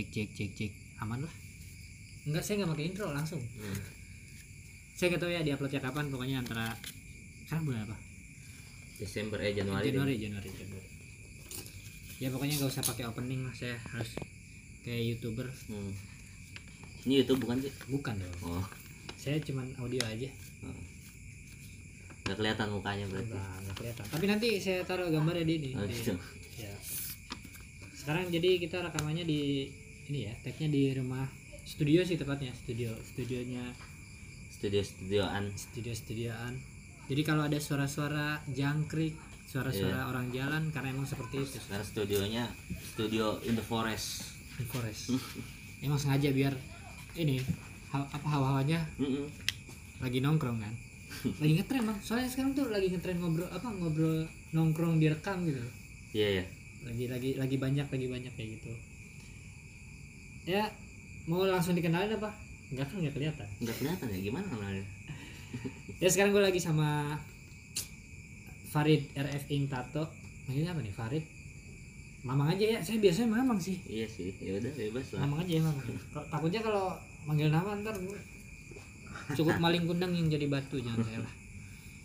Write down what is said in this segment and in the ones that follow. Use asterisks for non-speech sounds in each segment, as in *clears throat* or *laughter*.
cek cek cek cek. Aman lah. Enggak saya nggak pakai intro langsung. Hmm. saya nggak tahu ya diuploadnya kapan pokoknya antara sekarang bulan apa? Desember eh Januari. Deh. Januari Januari Januari. Ya pokoknya nggak usah pakai opening lah saya harus kayak youtuber. Hmm. Ini YouTube bukan sih? bukan dong. Oh, saya cuman audio aja. Nggak kelihatan mukanya berarti. nggak nggak kelihatan. Tapi nanti saya taruh gambarnya di ini. Oh, di- gitu. ya. Sekarang jadi kita rekamannya di ini ya tagnya di rumah studio sih tepatnya studio studionya. Studio studioan. studio studioan jadi kalau ada suara-suara jangkrik suara-suara orang jalan karena emang seperti itu Karena studionya studio in the forest. di forest *laughs* emang sengaja biar ini ha- apa hawa-hawanya Mm-mm. lagi nongkrong kan. *laughs* Lagi ngetren bang. Soalnya sekarang tuh lagi ngetren ngobrol apa ngobrol nongkrong direkam gitu. Iya ya. lagi lagi lagi banyak lagi banyak kayak gitu ya mau langsung dikenalin apa? Enggak kan nggak kelihatan. Nggak kelihatan ya gimana namanya? ya sekarang gue lagi sama Farid RF Ing Tato. Manggilnya apa nih Farid? Mamang aja ya saya biasanya Mamang sih. Iya sih. Ya udah bebas lah. Mamang aja ya Mamang. Takutnya kalau manggil nama ntar cukup *laughs* maling kundang yang jadi batu jangan saya lah.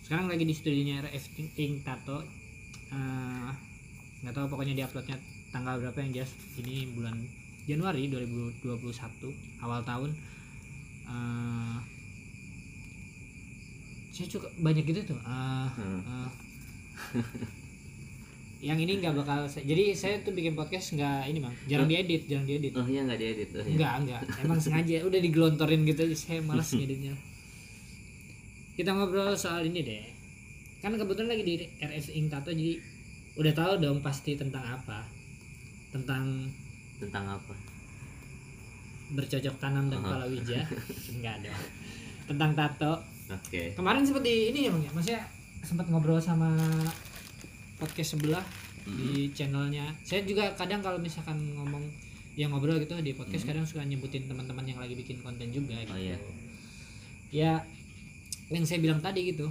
Sekarang lagi di studionya RF Ing Tato. Eh, nggak tahu pokoknya di uploadnya tanggal berapa yang jelas. Ini bulan Januari 2021 awal tahun Eh, saya suka banyak gitu tuh Ah, Hmm. ah. yang ini nggak bakal saya- jadi saya tuh bikin podcast nggak ini bang jarang diedit jarang diedit Oh iya nggak diedit. Oh, iya. Enggak, enggak. Emang sengaja udah digelontorin gitu aja. Saya malas *laughs* ngeditnya. Kita ngobrol soal ini deh. Kan kebetulan lagi di RS Ing Tato jadi udah tahu dong pasti tentang apa. Tentang Tentang apa? bercocok tanam dan palawija. *laughs* Enggak dong. Tentang tato. Oke. Kemarin seperti ini ya Bang ya. Maksudnya sempat ngobrol sama podcast sebelah di channelnya. Saya juga kadang kalau misalkan ngomong yang ngobrol gitu di podcast kadang suka nyebutin teman-teman yang lagi bikin konten juga gitu. Oh, iya. Ya yang saya bilang tadi gitu.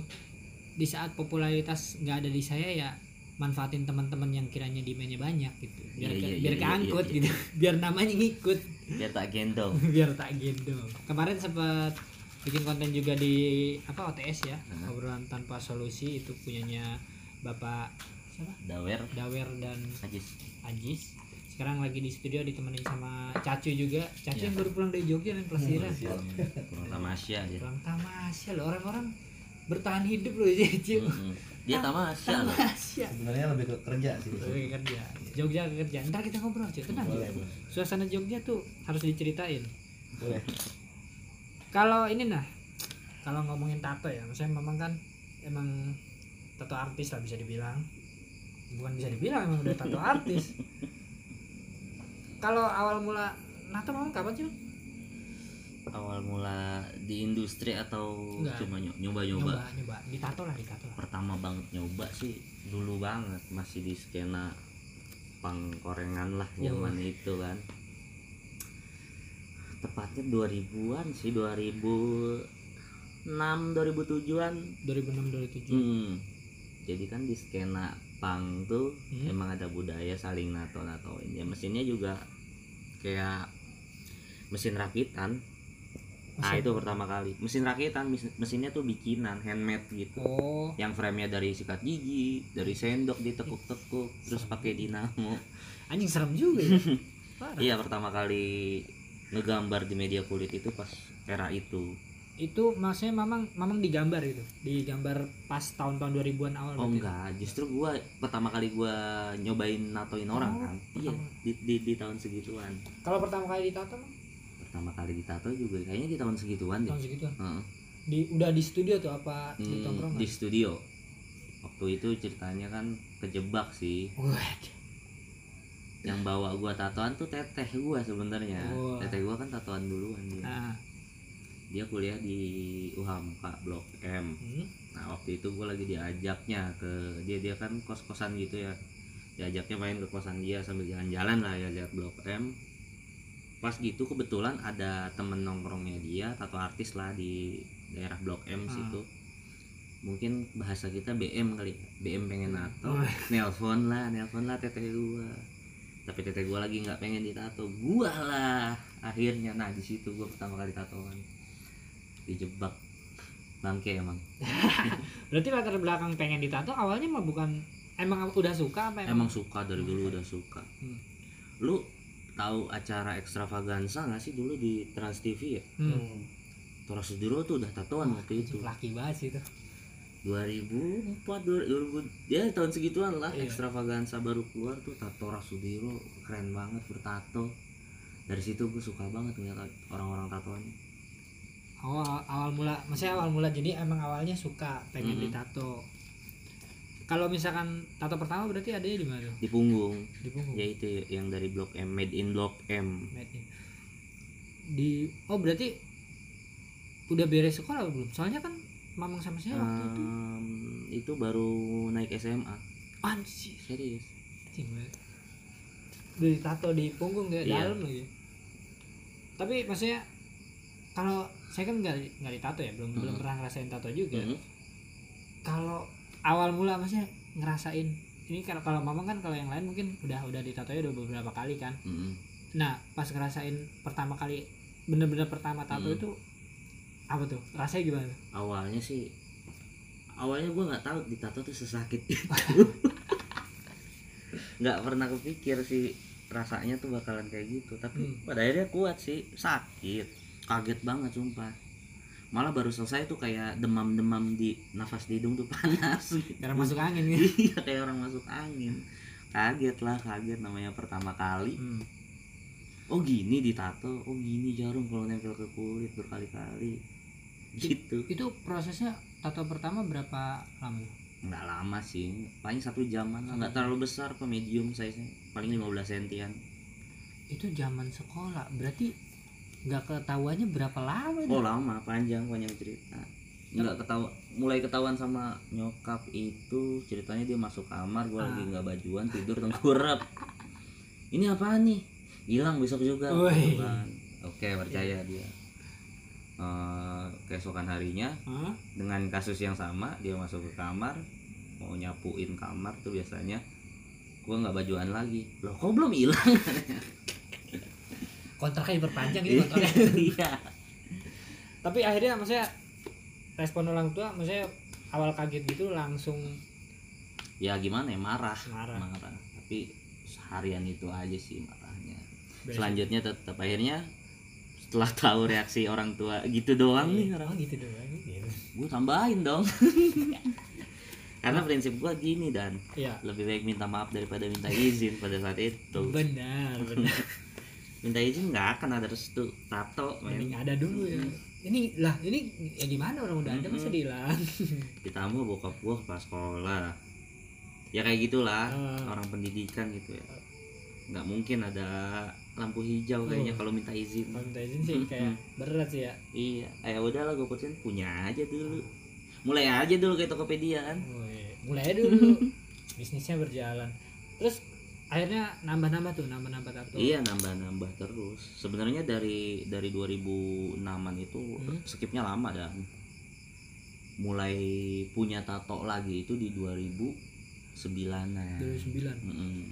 Di saat popularitas nggak ada di saya ya manfaatin teman-teman yang kiranya demandnya banyak gitu. Biar Iya, ke- iya, biar iya, keangkut iya, iya. gitu. *laughs* Biar namanya ngikut. Biar tak gendong. *laughs* biar tak gendong. Kemarin sempat bikin konten juga di apa OTS ya, obrolan tanpa solusi itu punyanya Bapak siapa? Dawer. Dawer dan Najis. Ajis. Sekarang lagi di studio ditemenin sama Cacu juga. Cacu Iya. yang baru pulang dari Jogja dan kelas Ira. Kurang tamasya. Pulang tamasya loh orang-orang bertahan hidup loh Cacu. Mm-mm. Dia tamasya loh. Tamasya. sebenarnya lebih ke kerja sih Lagi kerja. Jogja kerja. Ntar kita ngobrol cuy, tenang. boleh boleh Suasana Jogja tuh harus diceritain. boleh kalau ini nah kalau ngomongin tato ya maksudnya memang kan emang tato artis lah bisa dibilang bukan bisa dibilang emang udah tato artis *laughs* kalau awal mula nato memang kapan sih? Awal mula di industri atau Enggak. cuma nyo- nyoba-nyoba? nyoba nyoba di tato lah di tato lah Pertama banget nyoba sih dulu banget masih di skena pangkorengan lah zaman itu kan. Tepatnya 2000-an sih 2006 2007-an 2006 2007 Hmm. Jadi kan di skena pang tuh Hmm. emang ada budaya saling nato-natoin. Ya mesinnya juga kayak mesin rakitan. Nah, Mesin- itu pertama kali. Mesin rakitan, mes- mesinnya tuh bikinan, handmade gitu. oh Yang frame-nya dari sikat gigi, dari sendok ditekuk-tekuk, terus pakai dinamo. anjing serem juga ya *laughs* Parah. Iya, pertama kali ngegambar di media kulit itu pas era itu. itu maksudnya mamang mamang digambar gitu digambar pas tahun-tahun 2000-an awal Oh enggak, justru gua pertama kali gua nyobain natoin orang Oh, kan. Iya, di, di, di tahun segituan. kalau pertama kali ditato? Pertama kali ditato juga kayaknya di tahun segituan deh. tahun segitu Heeh. di udah di studio tuh apa di Hmm, tongkrongan di studio. Waktu itu ceritanya kan kejebak sih. Waduh. Yang bawa gua tatoan tuh teteh gua sebenarnya. Wah. Teteh gua kan tatoan duluan dia. Nah, Dia kuliah di Uhamka Blok M. hmm. Nah waktu itu gue lagi diajaknya ke dia dia kan kos kosan gitu ya diajaknya main ke kosan dia sambil jalan-jalan lah ya lihat blok M pas gitu kebetulan ada temen nongkrongnya dia tato artis lah di daerah blok M Ah. situ mungkin bahasa kita BM kali ya. BM pengen nato Wah. nelpon lah nelpon lah teteh gua tapi tete gue lagi nggak pengen ditato gua lah akhirnya nah di situ gue pertama kali tatoan dijebak bangke emang *laughs* berarti latar belakang pengen ditato awalnya mah bukan emang udah suka apa emang suka dari dulu udah suka Hmm. lu tahu acara ekstravaganza nggak sih dulu di Trans TV ya Hmm. Tora Sudiro tuh udah tatoan waktu itu laki banget sih itu 2004 2000 ya tahun segituan lah Iya. ekstravaganza baru keluar tuh tato Rasudiro keren banget bertato dari situ gue suka banget ngeliat orang-orang tatoan awal awal mula maksudnya awal mula jadi emang awalnya suka pengen Mhm. ditato kalau misalkan tato pertama berarti ada di mana di punggung. Di punggung. Ya itu yang dari blok M made in blok M. Made in. di oh berarti udah beres sekolah belum? Soalnya kan mamang sama saya waktu itu. Itu baru naik SMA anjir. Serius. Anjing banget. udah ditato di punggung kayak Iya. dalam lagi. Tapi maksudnya kalau saya kan nggak nggak ditato ya belum belum Mhm. pernah ngerasain tato juga. Mhm. kalau awal mula maksudnya ngerasain ini kalau kalau mamang kan kalau yang lain mungkin udah udah ditato udah beberapa kali kan Mhm. nah pas ngerasain pertama kali bener-bener pertama tato Hmm. itu apa tuh rasanya gimana awalnya sih awalnya gue nggak tahu ditato tuh sesakit *laughs* itu nggak pernah kepikir sih rasanya tuh bakalan kayak gitu tapi Hmm. pada akhirnya kuat sih sakit kaget banget sumpah malah baru selesai tuh kayak demam-demam di nafas di hidung tuh *laughs* panas. Gitu. karena masuk angin gitu iya kayak orang masuk angin. Kaget lah kaget namanya pertama kali. Hmm. oh gini ditato. Oh gini jarum kalau nempel ke kulit berkali-kali. Gitu. Itu prosesnya tato pertama berapa lama? Nggak lama sih. Paling satu jaman lah. Nggak terlalu besar kok medium size nya paling 15 sentian. Itu zaman sekolah. Berarti nggak ketahuannya berapa lama oh lama panjang panjang cerita. Nggak ketawa mulai ketahuan sama nyokap itu ceritanya dia masuk kamar lagi Ah. nggak bajuan tidur tengkurap. *laughs* Ini apaan nih? Hilang besok juga. Kan. oke percaya dia. Eh, keesokan harinya Hah? dengan kasus yang sama dia masuk ke kamar mau nyapuin kamar tuh biasanya. Gua nggak bajuan lagi. Loh kok belum hilang *laughs* kontraknya diperpanjang gitu kontraknya. *laughs* Iya. Tapi akhirnya maksudnya respon orang tua maksudnya awal kaget gitu langsung ya gimana ya marah. Marah. tapi seharian itu aja sih marahnya. Selanjutnya tetap akhirnya setelah tahu reaksi orang tua gitu doang nih. Oh orang gitu doang gitu. gue tambahin dong. *laughs* Karena prinsip gue gini dan. Iya. Lebih baik minta maaf daripada minta izin pada saat itu. Benar benar *laughs* minta izin nggak akan ada restu tato mending men. ada dulu ya. Ini lah ini ya gimana orang udah ada masa Mm-mm. dihilang? *laughs* Ditambah bokap gue pas sekolah. Ya kayak gitulah Ah. orang pendidikan gitu ya. Nggak mungkin ada lampu hijau kayaknya Oh. kalau minta izin. Kalau minta izin sih kayak berat sih ya. Iya ya udahlah gue putusin punya aja dulu. Mulai aja dulu kayak Tokopedia kan. Mulai dulu. *laughs* Bisnisnya berjalan. Terus akhirnya nambah-nambah tuh nambah-nambah tato iya nambah-nambah terus. Sebenarnya dari dari 2006an itu Hmm. skipnya lama dan mulai punya tato lagi itu di 2009an 2009 Mm-mm.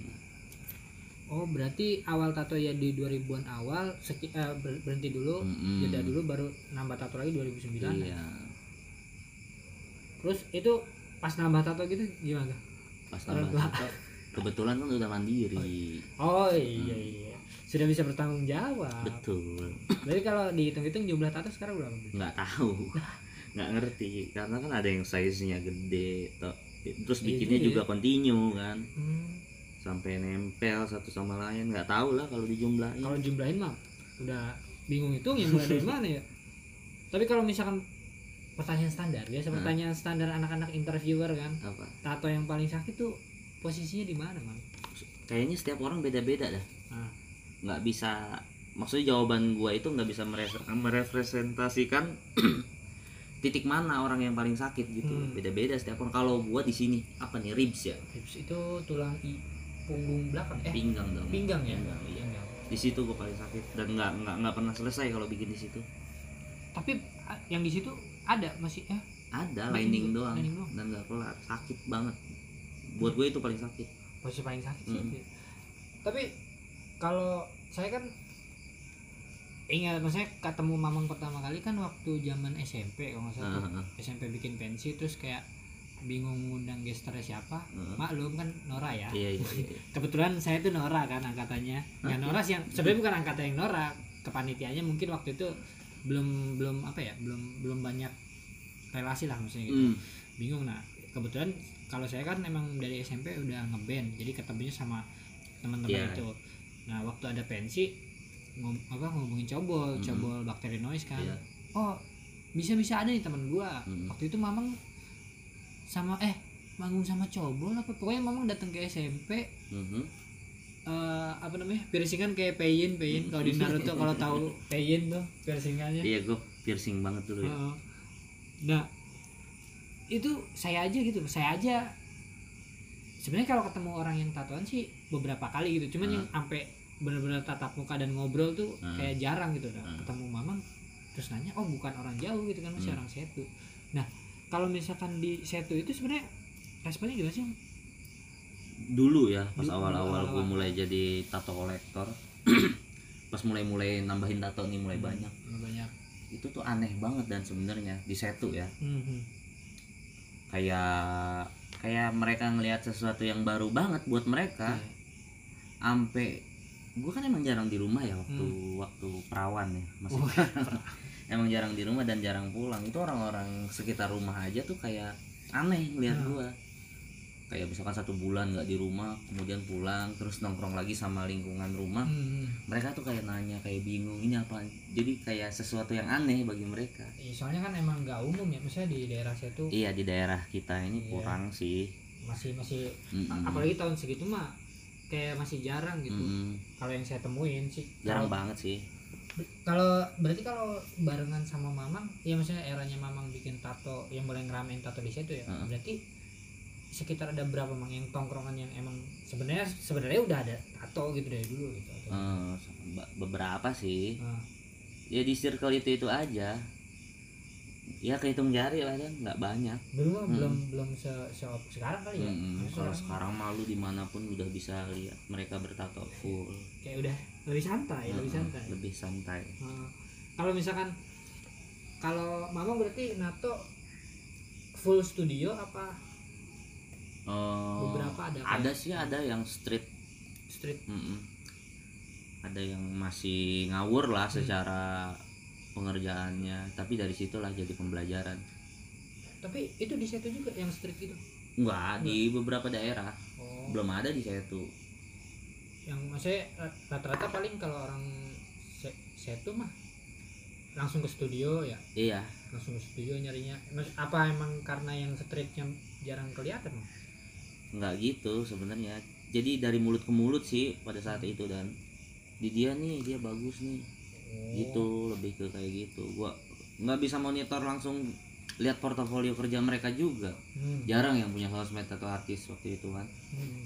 oh berarti awal tato ya di 2000-an awal seki, eh, ber- berhenti dulu Mm-mm. jeda dulu baru nambah tato lagi 2009 iya. Terus itu pas nambah tato gitu gimana? Pas nambah tato kebetulan kan udah mandiri. Oh iya iya. Sudah bisa bertanggung jawab. Betul. Berarti kalau dihitung-hitung jumlah tato sekarang berapa? Nggak tahu. *laughs* Nggak ngerti. Karena kan ada yang size nya gede toh. terus Iya bikinnya juga juga continue kan. Hmm, sampai nempel satu sama lain. Nggak tahu lah kalau dijumlahin. Kalau jumlahin mah udah bingung itu yang mulai dari mana ya. *laughs* Tapi kalau misalkan pertanyaan standar biasa pertanyaan standar anak-anak interviewer kan apa? tato yang paling sakit tuh posisinya di mana man kayaknya setiap orang beda-beda dah. Ah. nggak bisa maksudnya jawaban gua itu nggak bisa mere- merepresentasikan *clears throat* titik mana orang yang paling sakit gitu. Hmm. beda-beda setiap orang. Kalau gua di sini apa nih ribs ya? Hips itu tulang i punggung belakang eh pinggang dong. pinggang ya? Pinggang, iya. Pinggang. di situ gua paling sakit dan nggak nggak nggak pernah selesai kalau bikin di situ. Tapi yang di situ ada masih eh? Ada Lining doang, doang. Lining doang. dan nggak kelar. Sakit banget buat gue itu paling sakit posisi paling sakit sih Mm. itu. tapi kalau saya kan ingat maksudnya ketemu mamang pertama kali kan waktu zaman SMP kalau nggak salah tuh. Heeh. SMP bikin pensi terus kayak bingung ngundang gesternya siapa Heeh. maklum kan Nora ya iya iya, iya. *laughs* kebetulan saya tuh Nora kan angkatannya ya Nora sih yang sebenarnya bukan angkatan yang Nora kepanitiaannya mungkin waktu itu belum belum apa ya belum belum banyak relasi lah maksudnya gitu Hmm. bingung nah kebetulan kalau saya kan emang dari SMP udah ngeband jadi ketemunya sama teman-teman Iya. itu nah waktu ada pensi ngom, apa ngomongin cobol Mhm. cobol bakteri noise kan Iya. oh bisa bisa ada nih teman gua Mhm. waktu itu mamang sama eh manggung sama cobol apa pokoknya mamang datang ke SMP Mhm. eh apa namanya piercingan kayak Payin Payin kalau di Naruto kalau tahu Payin tuh piercingannya iya gue piercing banget dulu ya Heeh. nah itu saya aja gitu saya aja sebenarnya kalau ketemu orang yang tatoan sih beberapa kali gitu cuman Hmm. yang sampai benar-benar tatap muka dan ngobrol tuh Hmm. kayak jarang gitu nah, Hmm. ketemu mamang terus nanya oh bukan orang jauh gitu kan masih Hmm. orang setu nah kalau misalkan di setu itu sebenarnya responnya gimana sih dulu ya pas awal-awal gue mulai jadi tato kolektor *clears throat* pas mulai-mulai nambahin tato nih mulai banyak Nggak banyak itu tuh aneh banget dan sebenarnya di setu ya Mhm. Kayak kayak mereka ngelihat sesuatu yang baru banget buat mereka Iya. ampe gue kan emang jarang di rumah ya waktu Hmm. waktu perawan ya Oh. *laughs* emang jarang di rumah dan jarang pulang itu orang-orang sekitar rumah aja tuh kayak aneh ngeliat Hmm. gua kayak misalkan satu bulan nggak di rumah kemudian pulang terus nongkrong lagi sama lingkungan rumah Mhm. mereka tuh kayak nanya kayak bingung ini apa jadi kayak sesuatu yang aneh bagi mereka Iya, soalnya kan emang nggak umum ya misalnya di daerah setu iya di daerah kita ini Iya. kurang sih masih masih Mm-mm. apalagi tahun segitu mah kayak masih jarang gitu Mm-mm. kalau yang saya temuin sih jarang Kalau- banget sih kalau berarti kalau barengan sama mamang ya maksudnya eranya mamang bikin tato yang boleh ngeramein tato di situ ya Heeh. berarti sekitar ada berapa mang yang tongkrongan yang emang sebenarnya sebenarnya udah ada tato gitu dari dulu gitu. Be- beberapa sih. Nah, ya di circle itu itu aja. Ya kehitung jari lah kan nggak banyak. Mah Hmm. belum belum se, se sekarang kali ya. Maksudnya kalau sekarang. malu di mana pun udah bisa lihat mereka bertato full. Kayak udah lebih santai lebih Mm-mm. santai. lebih santai. Nah, kalau misalkan kalau mamang berarti nato full studio apa Oh, Beberapa ada kayak- ada sih ada yang street. Street. Mm-mm. ada yang masih ngawur lah Hmm. secara pengerjaannya tapi dari situlah jadi pembelajaran. Tapi itu di situ juga yang street gitu? Enggak di beberapa daerah. Oh. Belum ada di situ yang maksudnya rat- rata-rata paling kalau orang se- setu mah langsung ke studio ya? Iya. Langsung ke studio nyarinya. Apa emang karena yang streetnya jarang kelihatan? Mang? Nggak gitu sebenarnya. Jadi dari mulut ke mulut sih pada saat itu dan di dia nih dia bagus nih. Gitu lebih ke kayak gitu. Gua nggak bisa monitor langsung lihat portofolio kerja mereka juga. Hmm. jarang yang punya sosmed atau artis waktu itu kan. Hmm.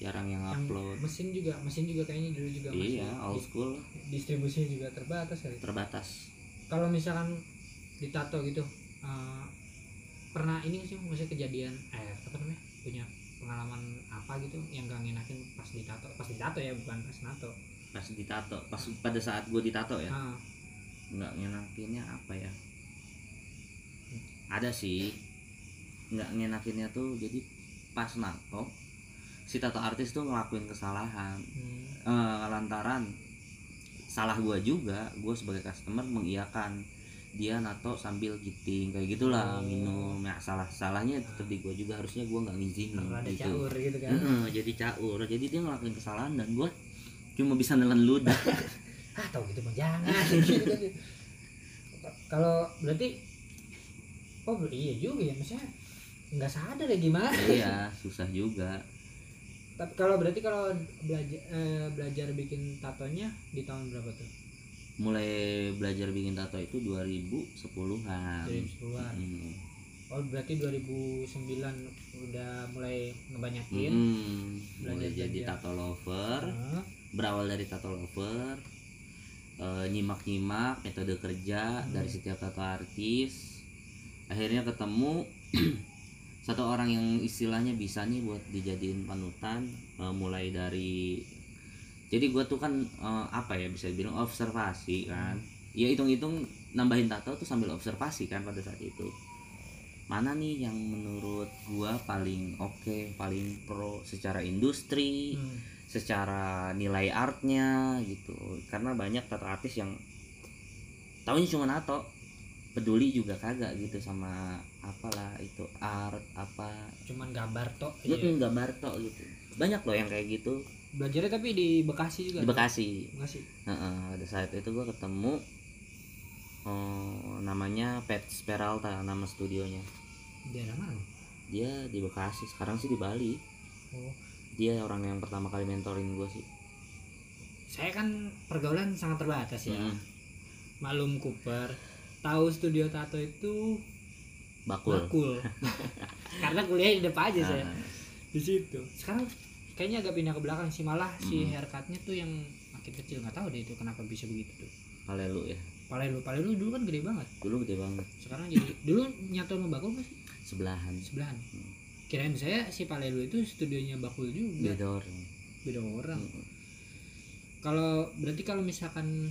jarang yang Yang upload. mesin juga mesin juga kayaknya dulu juga masih iya old school. distribusinya juga terbatas kali. Terbatas. Kalau misalkan ditato gitu eh, pernah ini sih maksudnya kejadian eh apa namanya punya pengalaman apa gitu yang gak ngenakin pas ditato pas ditato ya bukan pas nato. Pas ditato pas pada saat gue ditato ya? Ah, nggak ngenakinnya apa ya? Ada sih. Nggak ngenakinnya tuh jadi pas nato si tato artis tuh ngelakuin kesalahan. Hmm, Eh, lantaran salah gua juga gue sebagai customer mengiyakan dia nato sambil giting kayak gitulah Oh. minum. Ya salah salahnya tetap di gua juga harusnya gua nggak ngizinin gitu. caur gitu kan. Heeh, jadi caur. Jadi dia ngelakuin kesalahan dan gua cuma bisa nelen ludah *laughs* ah tau gitu mah jangan. *laughs* Kalau berarti oh iya juga ya maksudnya nggak sadar ya gimana? Iya *laughs* susah juga. Tapi kalau berarti kalau belajar eh, belajar bikin tatonya di tahun berapa tuh mulai belajar bikin tato itu 2010-an 2010-an. Mm. oh berarti 2009 udah mulai ngebanyakin Mm, mulai Belajar- jadi belajar. tato lover Heeh. berawal dari tato lover eh, nyimak-nyimak metode kerja Hmm. dari setiap tato artis akhirnya ketemu *clears throat* satu orang yang istilahnya bisa nih buat dijadiin panutan eh, mulai dari jadi gua tuh kan eh, apa ya bisa bilang observasi kan. Ya hitung-hitung nambahin tato tuh sambil observasi kan pada saat itu. Mana nih yang menurut gua paling oke paling pro secara industri Hmm. secara nilai artnya gitu. Karena banyak tato artis yang tahunya cuma nato peduli juga kagak gitu sama apalah itu art apa. Cuman gambar tok iya. gambar tok gitu. Banyak loh yang kayak gitu belajarnya tapi di Bekasi juga di tuh. Bekasi. Bekasi. Heeh, pada saat itu gua ketemu eh, namanya Pet Peralta nama studionya. Daerah mana? Dia di Bekasi sekarang sih di Bali. Oh. Dia orang yang pertama kali mentorin gue sih. Saya kan pergaulan sangat terbatas ya. Mm, malum Cooper tahu studio tato itu bakul. Bakul. *laughs* Karena kuliah di depan aja saya. Ah, di situ. Sekarang kayaknya agak pindah ke belakang sih malah si Mm. haircutnya tuh yang makin kecil nggak tahu deh itu kenapa bisa begitu tuh. Palelu ya? Palelu Palelu dulu kan gede banget. Dulu gede banget. Sekarang jadi *clears throat* dulu nyatu sama bakul nggak sih? Sebelahan. Sebelahan. Kirain saya si Palelu itu studionya bakul juga. Beda orang. Beda orang. Mm. kalau berarti kalau misalkan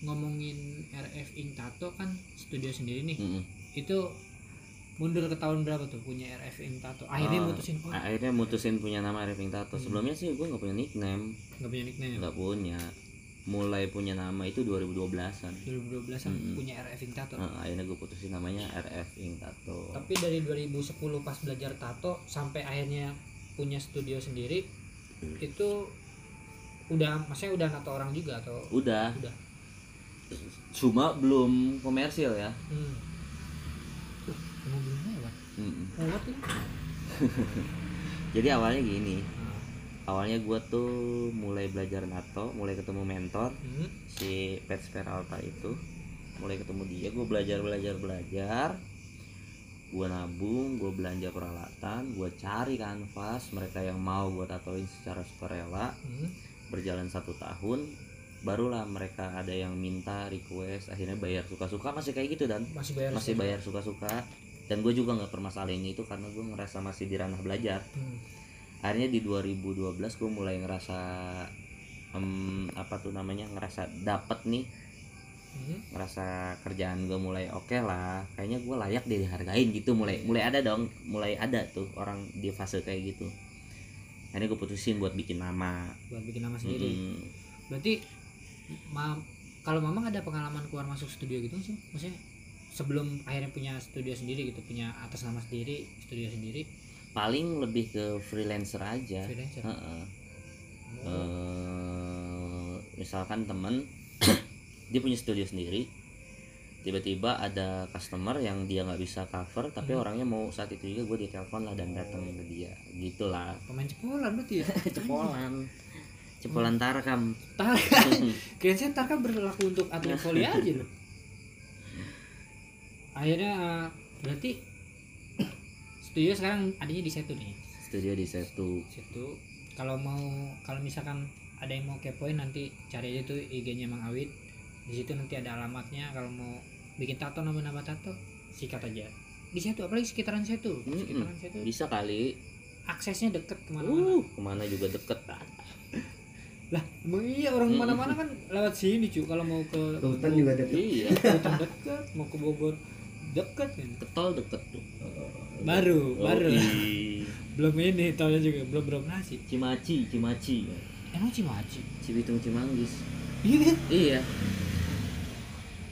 ngomongin RF Ink Tato kan studio sendiri nih. Mm-mm. itu mundur ke tahun berapa tuh punya RF Ink Tato akhirnya Oh, mutusin oh akhirnya mutusin punya nama Reving Tato Hmm. sebelumnya sih gue nggak punya nickname. Nggak punya nickname. Nggak punya. Mulai punya nama itu 2012an 2012 an Mm-mm. punya RF Tato Nah, akhirnya gue putusin namanya RF Tato tapi dari 2010 pas belajar tato sampai akhirnya punya studio sendiri Hmm. itu udah maksudnya udah nato orang juga atau udah. Udah. Cuma belum komersil ya. Hmm. Mobil tuh *laughs* jadi awalnya gini. Nah, awalnya gue tuh mulai belajar nato mulai ketemu mentor hmm. si Pets Peralta itu. Mulai ketemu dia gue belajar belajar belajar. Gue nabung gue belanja peralatan gue cari kanvas mereka yang mau gue tatoin secara sukarela. Hmm. berjalan satu tahun barulah mereka ada yang minta request akhirnya bayar suka-suka. Masih kayak gitu dan. Masih bayar masih bayar suka-suka dan gue juga nggak permasalahin itu karena gue ngerasa masih di ranah belajar. Hmm. akhirnya di 2012 gue mulai ngerasa em, apa tuh namanya ngerasa dapet nih. Hmm. ngerasa kerjaan gue mulai oke lah. Kayaknya gue layak deh dihargain gitu. Mulai mulai ada dong. Mulai ada tuh orang di fase kayak gitu. Akhirnya gue putusin buat bikin nama. Buat bikin nama sendiri. Mm-mm. berarti ma kalau mamang ada pengalaman keluar masuk studio gitu sih? Maksudnya sebelum akhirnya punya studio sendiri gitu punya atas nama sendiri studio sendiri? Paling lebih ke freelancer aja. Freelancer? Heeh. Oh. Eh, misalkan temen *clears throat* dia punya studio sendiri tiba-tiba ada customer yang dia nggak bisa cover tapi Hmm. orangnya mau saat itu juga gue ditelepon lah dan datang ke dia. Gitulah. Pemain cepolan berarti ya? *laughs* Cepolan. Cepolan tarkam. Tar *laughs* kirain saya tar kan berlaku untuk atlet volley aja loh akhirnya berarti studio sekarang adanya di situ nih? Studio di Setu situ. Kalau mau kalau misalkan ada yang mau kepoin nanti cari aja tuh IG-nya Mang Awit. Di situ nanti ada alamatnya. Kalau mau bikin tato nama-nama tato sikat aja. Di situ apalagi sekitaran situ. Mm-mm. sekitaran situ. bisa kali. Aksesnya deket ke mana-mana. Uh ke mana juga deket *laughs* lah emang iya orang mana-mana kan lewat sini cu kalau mau ke Ke hutan juga deket. iya. *laughs* Hutan deket mau ke Bogor deket kan? Ketol deket. Tuh baru Oh, baru. Ih. *laughs* belum ini taunya juga belum beroperasi Cimaci Cimaci. Emang Cimaci? Cibitung Cimanggis. Iya kan? iya.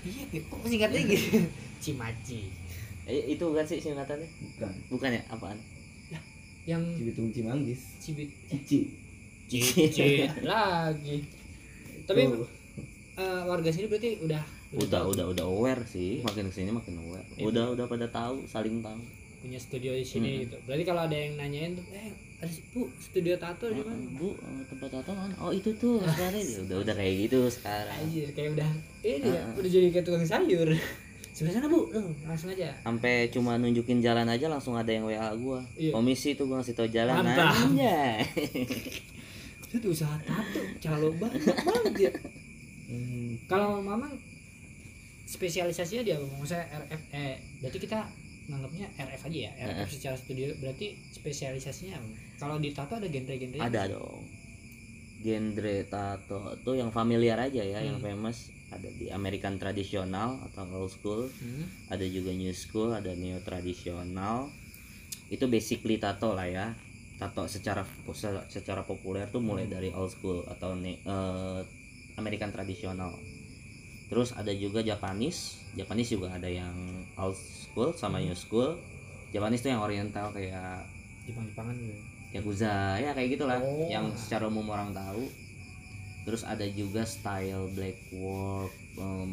Iya Beb. kok singkatnya gitu *laughs* Cimaci. Eh, itu bukan sih singkatannya? Bukan. bukan ya? Apaan? Yang Cibitung Cimanggis. Cibit Cici. Cicit *laughs* lagi. Tapi eh, warga sini berarti udah udah udah udah aware sih. Makin ke sini makin aware. Iya. udah udah pada tahu saling tahu. Punya studio di sini Hmm. gitu. Berarti kalau ada yang nanyain tuh eh ada si- bu studio tato di mana? Bu eh, tempat tato mana? Oh itu tuh *laughs* sekarang. Ya udah udah kayak gitu sekarang. Anjir, kayak udah ini ya, Ah. udah jadi kayak tukang sayur. *laughs* Sebelah sana bu. Tuh, langsung aja. Sampai cuma nunjukin jalan aja langsung ada yang WA gua. Iya. komisi tuh gua ngasih tau jalan Mantap. aja *laughs* itu tuh usaha tato calo banget banget ya. Hmm. kalau mamang spesialisasinya dia apa? Maksudnya RF eh berarti kita nganggapnya RF aja ya? RF secara studio berarti spesialisasinya kalau di tato ada genre-genre ada dong. Genre tato tuh yang familiar aja ya yang Hmm. famous. Ada di American tradisional atau old school. Hmm. ada juga new school ada neo tradisional itu basically tato lah ya. Tato secara secara populer tuh mulai dari old school atau eh, American tradisional terus ada juga Japanese. Japanese juga ada yang old school sama new school. Japanese tuh yang oriental kayak Jepang-Jepangan gitu. Yakuza ya kayak gitulah. Oh. yang secara umum orang tahu. Terus ada juga style black work em,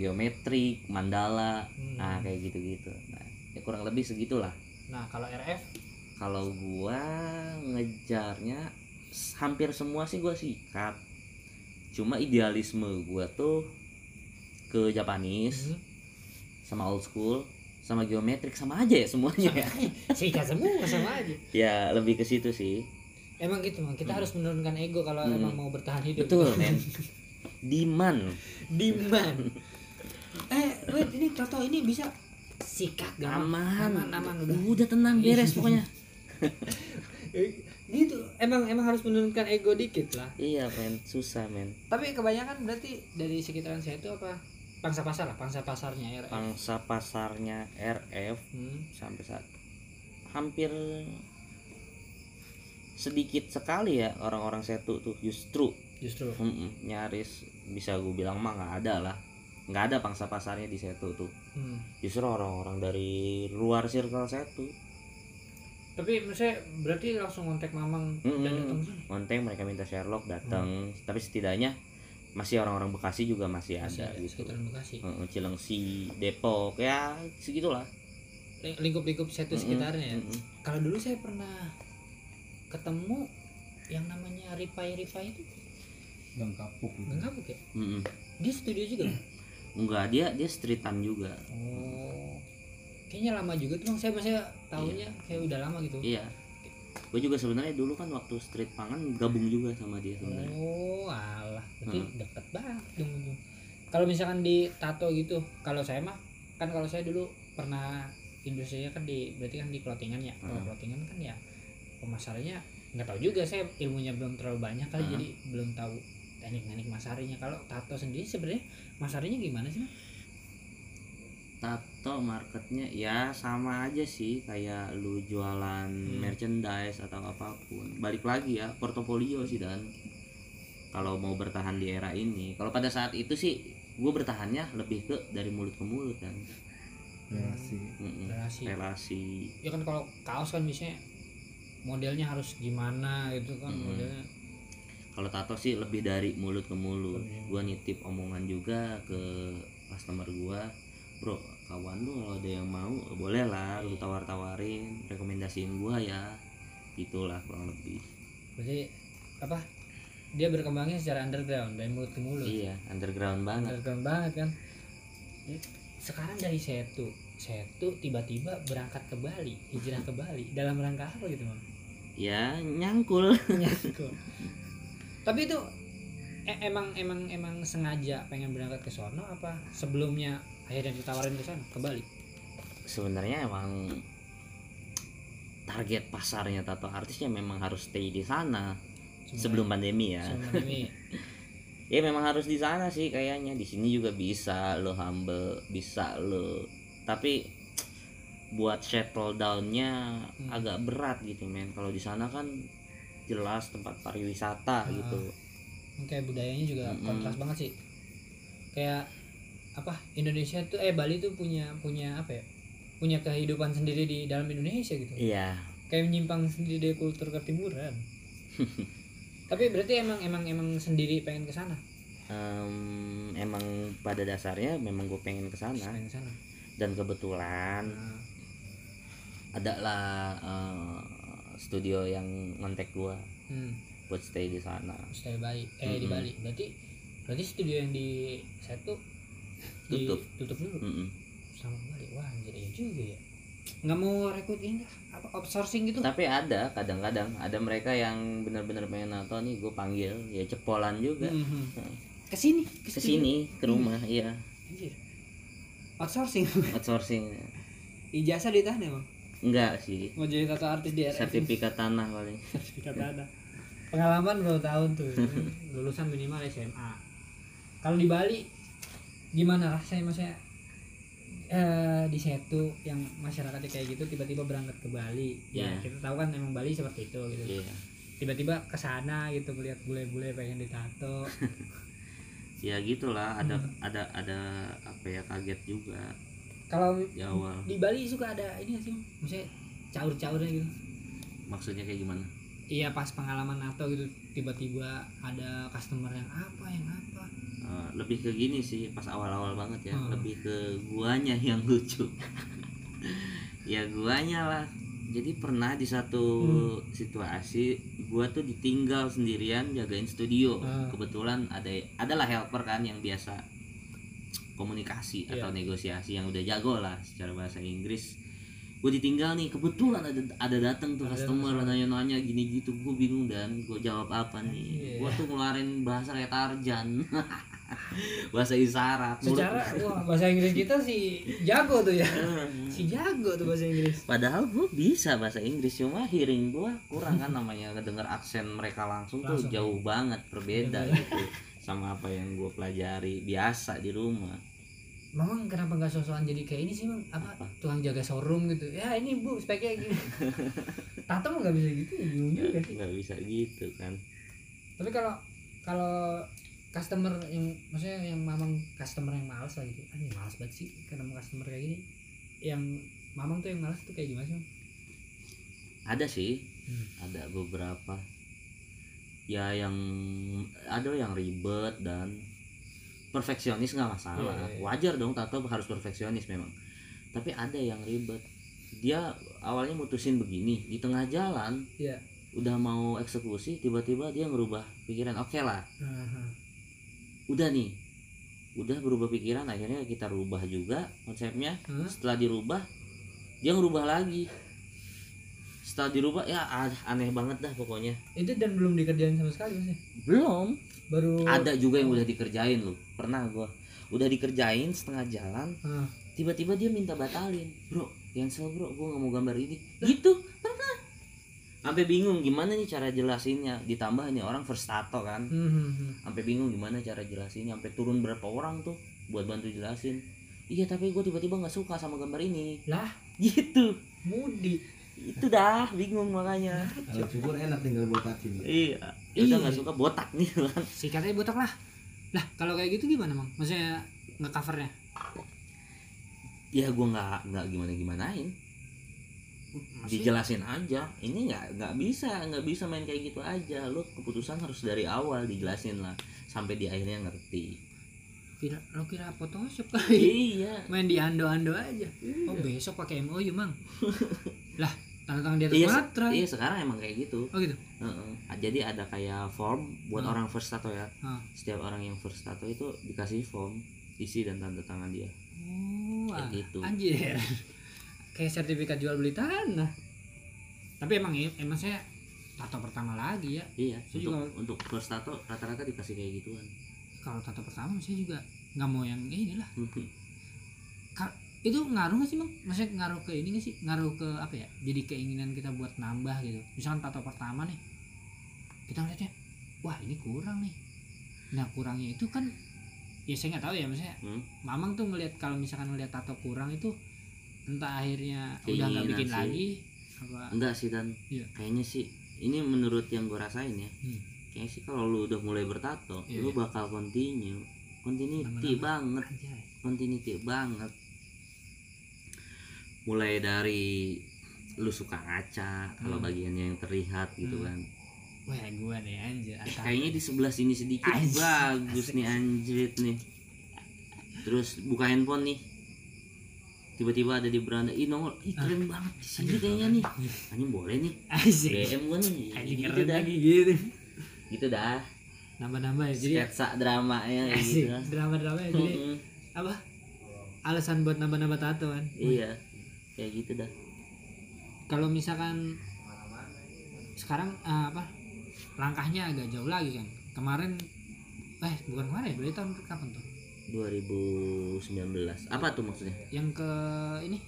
geometrik mandala. Hmm. nah kayak gitu-gitu. Nah ya kurang lebih segitulah. Nah, kalau RF kalau gua ngejarnya hampir semua sih gua sikat. Cuma idealisme gua tuh ke Japanese hmm. sama old school sama geometrik sama aja ya semuanya ya sikat semua sama aja. *laughs* ya lebih ke situ sih Emang gitu, Mang. Kita harus menurunkan ego kalau Hmm. emang mau bertahan hidup. betul *laughs* men demand Diman. *laughs* eh, wait, ini contoh ini bisa sikat gak, aman aman, aman udah. udah tenang beres pokoknya Gitu, emang emang harus menurunkan ego dikit lah. iya men susah men Tapi kebanyakan berarti dari sekitaran saya itu apa? Pangsa pasar lah, pangsa pasarnya RF. pangsa pasarnya RF Hmm. sampai saat hampir sedikit sekali ya orang-orang setu tuh justru Justru. mm-mm, nyaris bisa gue bilang mah nggak ada lah nggak ada pangsa pasarnya di setu tuh Hmm. justru orang-orang dari luar circle setu Tapi maksudnya berarti langsung kontak Mamang dan Mm-mm. datang. Monteng mereka minta Sherlock datang tapi setidaknya masih orang-orang Bekasi juga masih, Masih ada ada gitu sekitaran Bekasi. Heeh, Cilengsi Depok ya segitulah Ling- Lingkup-lingkup satu Mm-mm, sekitarnya ya. mm-mm. Kalau dulu saya pernah ketemu yang namanya Ripai Ripai itu Gang kapuk. Gang Kapuk ya? Mm-mm. Dia studio juga. enggak dia dia streetan juga Oh. Kayaknya lama juga tuh Bang. Saya masih tahunya kayak udah lama gitu. iya gue juga sebenarnya dulu kan waktu street pangan gabung juga sama dia sebenarnya Oh, alah. Berarti Hmm. deket banget dong. Kalau misalkan di tato gitu, kalau saya mah kan kalau saya dulu pernah industrinya kan di berarti kan di clothingan ya. Kalau Hmm. clothingan kan ya pemasarannya nggak tahu juga saya ilmunya belum terlalu banyak kali Hmm. jadi belum tahu teknik-teknik masarinya. Kalau tato sendiri sebenarnya masarinya gimana sih? Tato marketnya ya sama aja sih kayak lu jualan merchandise atau apa pun balik lagi ya portofolio sih dan kalau mau bertahan di era ini kalau pada saat itu sih gue bertahannya lebih ke dari mulut ke mulut kan Relasi. Mm-mm. Relasi. relasi Ya kan kalau kaos kan biasanya modelnya harus gimana gitu kan Hmm. modelnya. kalau tato sih lebih dari mulut ke mulut gue nitip omongan juga ke customer gue bro kawan lu kalau ada yang mau boleh lah lu tawar tawarin rekomendasiin gue ya itulah kurang lebih Berarti apa? Dia berkembangnya secara underground dari mulut ke mulut. iya underground banget Underground banget kan. Sekarang dari Setu, Setu tiba-tiba berangkat ke Bali, hijrah ke Bali dalam rangka apa gitu, Bang? ya nyangkul Nyangkut. Tapi itu e- emang emang emang sengaja pengen berangkat ke sono apa sebelumnya akhirnya ditawarin ke sana ke Bali? sebenarnya emang target pasarnya tato artisnya memang harus stay di sana sebelum pandemi ya Sebelum pandemi. *laughs* ya memang harus di sana sih kayaknya di sini juga bisa lo humble bisa lo tapi buat settle downnya Hmm. agak berat gitu men kalau di sana kan jelas tempat pariwisata Ah. gitu kayak budayanya juga kontras banget sih kayak apa Indonesia tuh eh Bali tuh punya punya apa ya punya kehidupan sendiri di dalam Indonesia gitu. Iya. Kayak menyimpang sendiri dari kultur ketimuran. *laughs* Tapi berarti emang emang emang sendiri pengen ke sana? Em, emang pada dasarnya memang gue pengen ke sana. Dan kebetulan nah, ada lah eh, studio yang ngontek gua hmm, buat stay di sana. Stay Bali. Eh di Mm-mm. Bali. Berarti berarti studio yang di saya tuh di- Tutup. tutup dulu Mm-mm. sama Bali wah anjir iya juga ya nggak mau rekrut ini apa outsourcing gitu tapi ada kadang-kadang ada mereka yang benar-benar pengen nato nih gue panggil ya cepolan juga Mhm. ke sini ke sini ke rumah iya Anjir. Outsourcing. *laughs* outsourcing Ijazah ditahan ya, Bang? enggak sih Mau jadi tato artis di RF. sertifikat tanah paling *laughs* Sertifikat ada. pengalaman berapa tahun tuh *laughs* lulusan minimal SMA kalau di Bali gimana rasanya? Maksudnya eh, di Setu yang masyarakatnya kayak gitu tiba-tiba berangkat ke Bali. Ya Iya. kita tahu kan emang Bali seperti itu gitu. Iya. Tiba-tiba ke sana gitu melihat bule-bule pengen ditato. *laughs* Ya gitulah. Ada Hmm. ada ada apa ya kaget juga. Kalau di awal. di Bali suka ada ini sih maksudnya caur-caurnya gitu. Maksudnya kayak gimana? Iya pas pengalaman nato gitu tiba-tiba ada customer yang apa yang apa Eh, lebih ke gini sih pas awal-awal banget ya Hmm. lebih ke guanya *laughs* yang lucu ya guanya lah jadi pernah di satu Hmm. situasi gua tuh ditinggal sendirian jagain studio Hmm. kebetulan ada adalah helper kan yang biasa komunikasi atau Iya. negosiasi yang udah jago lah secara bahasa Inggris gue ditinggal nih kebetulan ada ada datang tuh Ada customer nanya-nanya gini gitu gue bingung dan gue jawab apa nih Iya. gue tuh ngeluarin bahasa kayak Tarjan *laughs* *laughs* bahasa isyarat secara wah bahasa Inggris kita sih jago tuh ya. Si jago tuh bahasa Inggris. Padahal gue bisa bahasa Inggris cuma hearing gue kurang kan namanya ngedenger aksen mereka langsung, tuh Langsung. jauh banget berbeda gitu sama apa yang gue pelajari biasa di rumah. Mamang kenapa nggak sosokan jadi kayak ini sih mang apa, Apa? tukang jaga showroom gitu? Ya ini bu speknya gini. *laughs* Tato nggak bisa gitu ya bingung juga sih. Nggak bisa gitu kan. tapi kalau kalau customer yang maksudnya yang mamang customer yang malas lah gitu ini malas banget sih ketemu customer kayak gini yang mamang tuh yang malas tuh kayak gimana sih? Ada sih, Hmm. ada beberapa. Ya yang ada yang ribet dan perfeksionis nggak masalah. Iya, iya. Wajar dong tato harus perfeksionis memang. Tapi ada yang ribet. Dia awalnya mutusin begini di tengah jalan Iya. udah mau eksekusi tiba-tiba dia ngerubah pikiran oke lah Aha. Udah nih. Udah berubah pikiran akhirnya kita rubah juga konsepnya. Hah? setelah dirubah dia ngerubah lagi. Setelah dirubah ya aneh banget dah pokoknya. Itu dan belum dikerjain sama sekali maksudnya belum. Baru ada juga yang udah dikerjain loh. Pernah gua. Udah dikerjain setengah jalan Ah. tiba-tiba dia minta batalin. Bro cancel bro gua nggak mau gambar ini. Gitu pernah sampai bingung gimana nih cara jelasinnya. Ditambah ini orang first tato kan. Hmm, hmm, hmm. sampai bingung gimana cara jelasinnya. Sampai turun berapa orang tuh buat bantu jelasin. Iya tapi gue tiba-tiba nggak suka sama gambar ini. Lah? Gitu. Mudi. Itu dah bingung makanya. Kalau cukur enak tinggal botakin. iya. Iya. udah nggak suka botak nih *laughs* kan? Sikatnya botak lah. Lah kalau kayak gitu gimana mang? Maksudnya nge covernya ya gue nggak nggak gimana gimanain dijelasin aja ini nggak nggak bisa nggak bisa main kayak gitu aja lo keputusan harus dari awal dijelasin lah sampai di akhirnya ngerti kira lo kira Photoshop kali iya *laughs* main di ando ando aja oh besok pakai MOU mang *laughs* lah tanda tangan di atas iya, materai iya sekarang emang kayak gitu oh gitu Heeh. Jadi ada kayak form buat Hmm. orang first tato ya. Ah. Setiap orang yang first tato itu dikasih form isi dan tanda tangan dia. oh Kayak ah, gitu. anjir kayak sertifikat jual beli tanah. Tapi emang iya emang saya tato pertama lagi ya. Iya. Saya Untuk juga- untuk first tato rata-rata dikasih kayak gituan. kalau tato pertama saya juga nggak mau yang ini lah Ka- itu ngaruh nggak sih mang? Maksudnya ngaruh ke ini nggak sih? Ngaruh ke apa ya? Jadi keinginan kita buat nambah gitu. Misalkan tato pertama nih kita ngeliatnya wah ini kurang nih. Nah kurangnya itu kan ya saya nggak tahu ya maksudnya Hmm. mamang tuh ngelihat kalau misalkan ngelihat tato kurang itu entah akhirnya udah nggak bikin sih. lagi apa Enggak sih dan Iya. kayaknya sih ini menurut yang gue rasain ya. Hmm. Kayaknya sih kalau lu udah mulai bertato, Iya, lu iya. bakal continue. Continuity Nambah-nambah. banget, anjay continuity banget. Mulai dari lu suka ngaca kalau Hmm. bagiannya yang terlihat gitu Hmm. kan wah gua nih anjir Eh, kayaknya di sebelah sini sedikit Anjir. bagus nih anjrit nih terus buka handphone nih tiba-tiba ada di beranda. Ih nongol. Ih keren banget. Di sini kayaknya nih. Anjing boleh nih. Asik. DM gua nih. Anjing gitu keren dah. lagi gitu gitu dah. Nambah-nambah ya jadi sketsa dramanya kayak asik. gitu drama-drama ya jadi apa? Alasan buat nambah-nambah tato kan? Iya. Kayak gitu dah. Kalau misalkan sekarang eh, apa? Langkahnya agak jauh lagi kan? Kemarin eh bukan kemarin ya berarti tahun kapan tuh 2019 apa tuh maksudnya? Yang ke ini?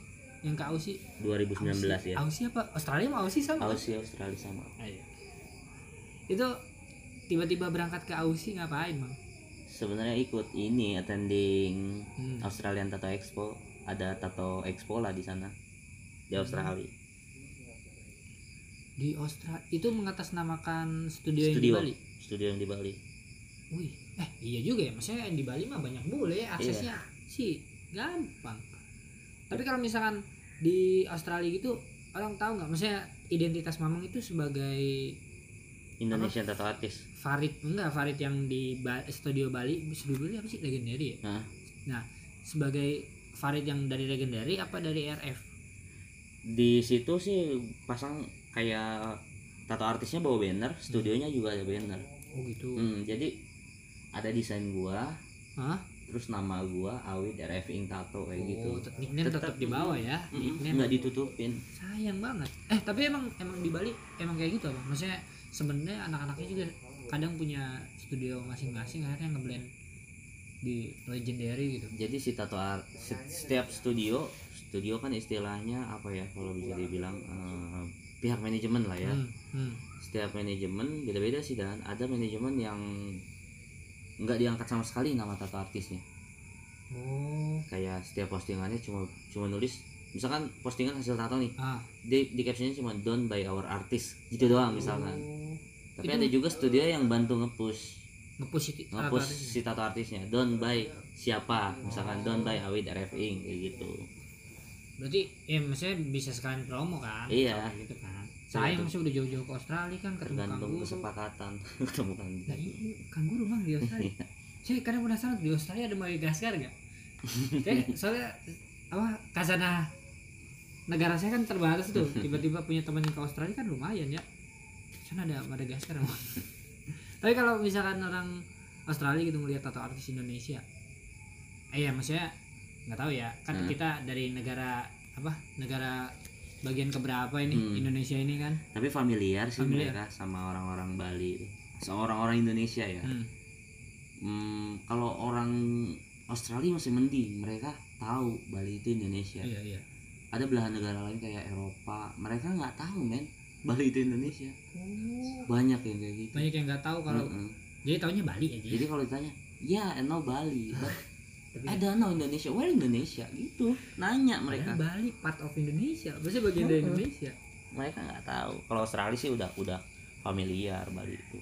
Yang ke Aussie? 2019 ya. Aussie apa? Australia sama Aussie sama? Kan? Aussie Australia sama. Ah, iya. itu tiba-tiba berangkat ke Aussie ngapain bang sebenarnya ikut ini attending Hmm. Australian Tattoo Expo. Ada tato expo lah di sana di Australia. Di Australia itu mengatasnamakan studio, yang di studio. Bali? Studio yang di Bali. Wih, eh iya juga ya, maksudnya di Bali mah banyak bule ya, aksesnya Iya. sih gampang. Tapi kalau misalkan di Australia gitu, orang tahu nggak, maksudnya identitas Mamang itu sebagai Indonesian Tattoo Artist Farid, enggak Farid yang di Ba- studio Bali, studio Bali apa sih legendary ya? Hah? Nah, sebagai Farid yang dari legendary apa dari RF? di situ sih pasang kayak tato artisnya bawa banner studionya juga ada banner Oh gitu. hmm, jadi ada desain gua. Hah? terus nama gua Awid RF Ink Tato kayak gitu. Oh, tet- nickname tetap, di bawah ya. Mm-mm, Nickname. nggak ditutupin. Sayang banget. Eh tapi emang emang di Bali emang kayak gitu apa? Maksudnya sebenarnya anak-anaknya juga kadang punya studio masing-masing akhirnya ngeblend di legendary gitu. Jadi si tato art setiap studio studio kan istilahnya apa ya kalau bisa dibilang eh, pihak manajemen lah ya. Hmm, hmm. setiap manajemen beda-beda sih dan. Ada manajemen yang nggak diangkat sama sekali nama tato artisnya. Oh. Kayak setiap postingannya cuma cuma nulis misalkan postingan hasil tato nih ah. di, di captionnya cuma done by our artist gitu doang misalkan. Oh. tapi Itu- ada juga studio yang bantu nge-push. Ngepush itu nge-push si tato artisnya. Done by siapa misalkan done by Awid RF Ink kayak gitu. Berarti ya maksudnya bisa sekalian promo kan? Iya. Gitu kan sayang masih udah jauh-jauh ke Australia kan ketemu tergantung kanguru kesepakatan *laughs* ketemu kan Nah, iya, kanguru bang di Australia. Saya kadang penasaran di Australia ada Madagaskar nggak? *laughs* Soalnya apa kasana negara saya kan terbatas tuh. *laughs* Tiba-tiba punya teman yang ke Australia kan lumayan ya. Sana ada Madagaskar. Tapi kalau misalkan orang Australia gitu ngelihat tato artis Indonesia, eh ya maksudnya nggak tahu ya. Kan Hmm. kita dari negara apa? Negara bagian keberapa ini Hmm. Indonesia ini kan? tapi familiar sih Familiar. mereka sama orang-orang Bali itu sama orang-orang Indonesia ya Hmm. Hmm, kalau orang Australia masih mending mereka tahu Bali itu Indonesia Iya iya. ada belahan negara lain kayak Eropa mereka nggak tahu men Bali itu Indonesia Oh. banyak yang kayak gitu Banyak yang nggak tahu kalau Mm-mm. Jadi taunya Bali aja. jadi kalau ditanya ya I know Bali but *laughs* Tapi I don't know Indonesia where Indonesia gitu nanya mereka Bali part of Indonesia. Maksudnya bagian dari Heeh. Indonesia. mereka nggak tahu kalau Australia sih udah udah familiar Bali itu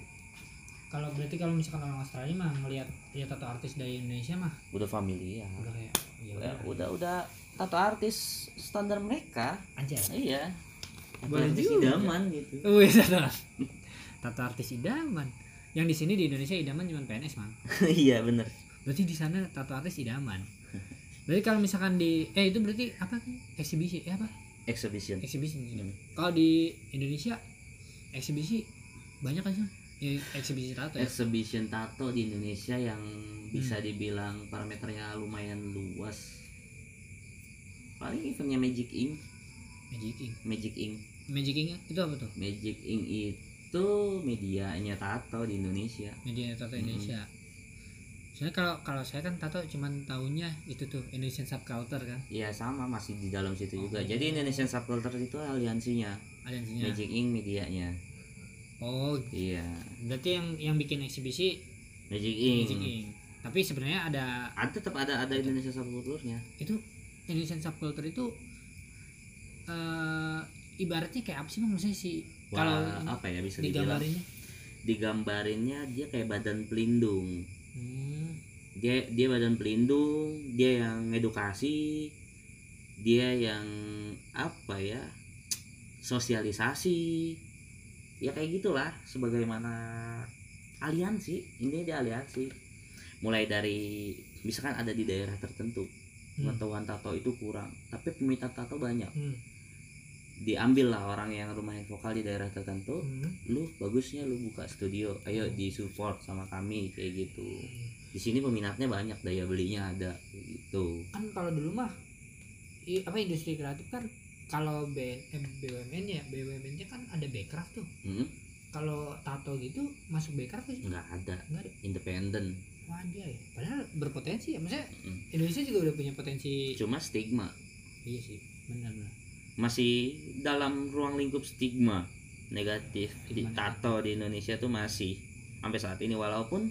Kalau berarti kalau misalkan orang Australia mah ngelihat lihat tato artis dari Indonesia mah udah familiar udah kayak ya udah udah. udah, tato artis standar mereka Aja. iya tato Boleh artis juga. idaman gitu Wih, tato. tato artis idaman. Yang di sini di Indonesia idaman cuma PNS, Mang. *laughs* iya bener Berarti di sana tato artis idaman. Berarti kalau misalkan di eh itu berarti apa? Eksibisi eh apa? exhibition Eksibisi. Hmm. Kalau di Indonesia eksibisi banyak kan sih? Ya, eksibisi tato ya. exhibition tato di Indonesia yang bisa Hmm. dibilang parameternya lumayan luas paling eventnya Magic Ink Magic Ink. Magic Ink Magic Ink itu apa tuh? Magic Ink itu medianya tato di Indonesia media tato. Indonesia. Soalnya kalau kalau saya kan tato cuman tahunya itu tuh Indonesian subculture kan, ya sama masih di dalam situ juga. Oh. jadi Indonesian Subculture itu aliansinya. Aliansinya. Magic Ink medianya. Oh, iya. Berarti yang yang bikin eksibisi? Magic Ink, Magic Ink. Tapi sebenarnya ada ada tetap ada ada Indonesian Subculture-nya itu Indonesian subculture itu eh ibaratnya kayak apa sih bang? Maksudnya si kalau apa ya bisa digambarinnya? digambarinnya dia kayak badan pelindung Hmm, dia dia badan pelindung dia yang edukasi dia yang apa ya sosialisasi. Ya kayak gitulah sebagaimana aliansi ini dia aliansi. Mulai dari misalkan ada di daerah tertentu hmm, pengetahuan tato itu kurang tapi peminat tato banyak. Hmm, diambil lah orang yang lumayan vokal di daerah tertentu hmm. lu bagusnya lu buka studio ayo disupport sama kami kayak gitu di sini peminatnya banyak daya belinya ada gitu Kan kalau dulu mah i- apa industri kreatif kan kalau B, eh, BUMN ya BUMN-nya kan ada Backcraft tuh. Hmm, Kalau tato gitu masuk Backcraft sih? nggak ada Enggak ada. independen Wajar ya. Padahal berpotensi ya. Maksudnya Mm. Indonesia juga udah punya potensi. cuma stigma Iya sih, benar benar. Masih dalam ruang lingkup stigma negatif. Di tato di Indonesia tuh masih sampai saat ini walaupun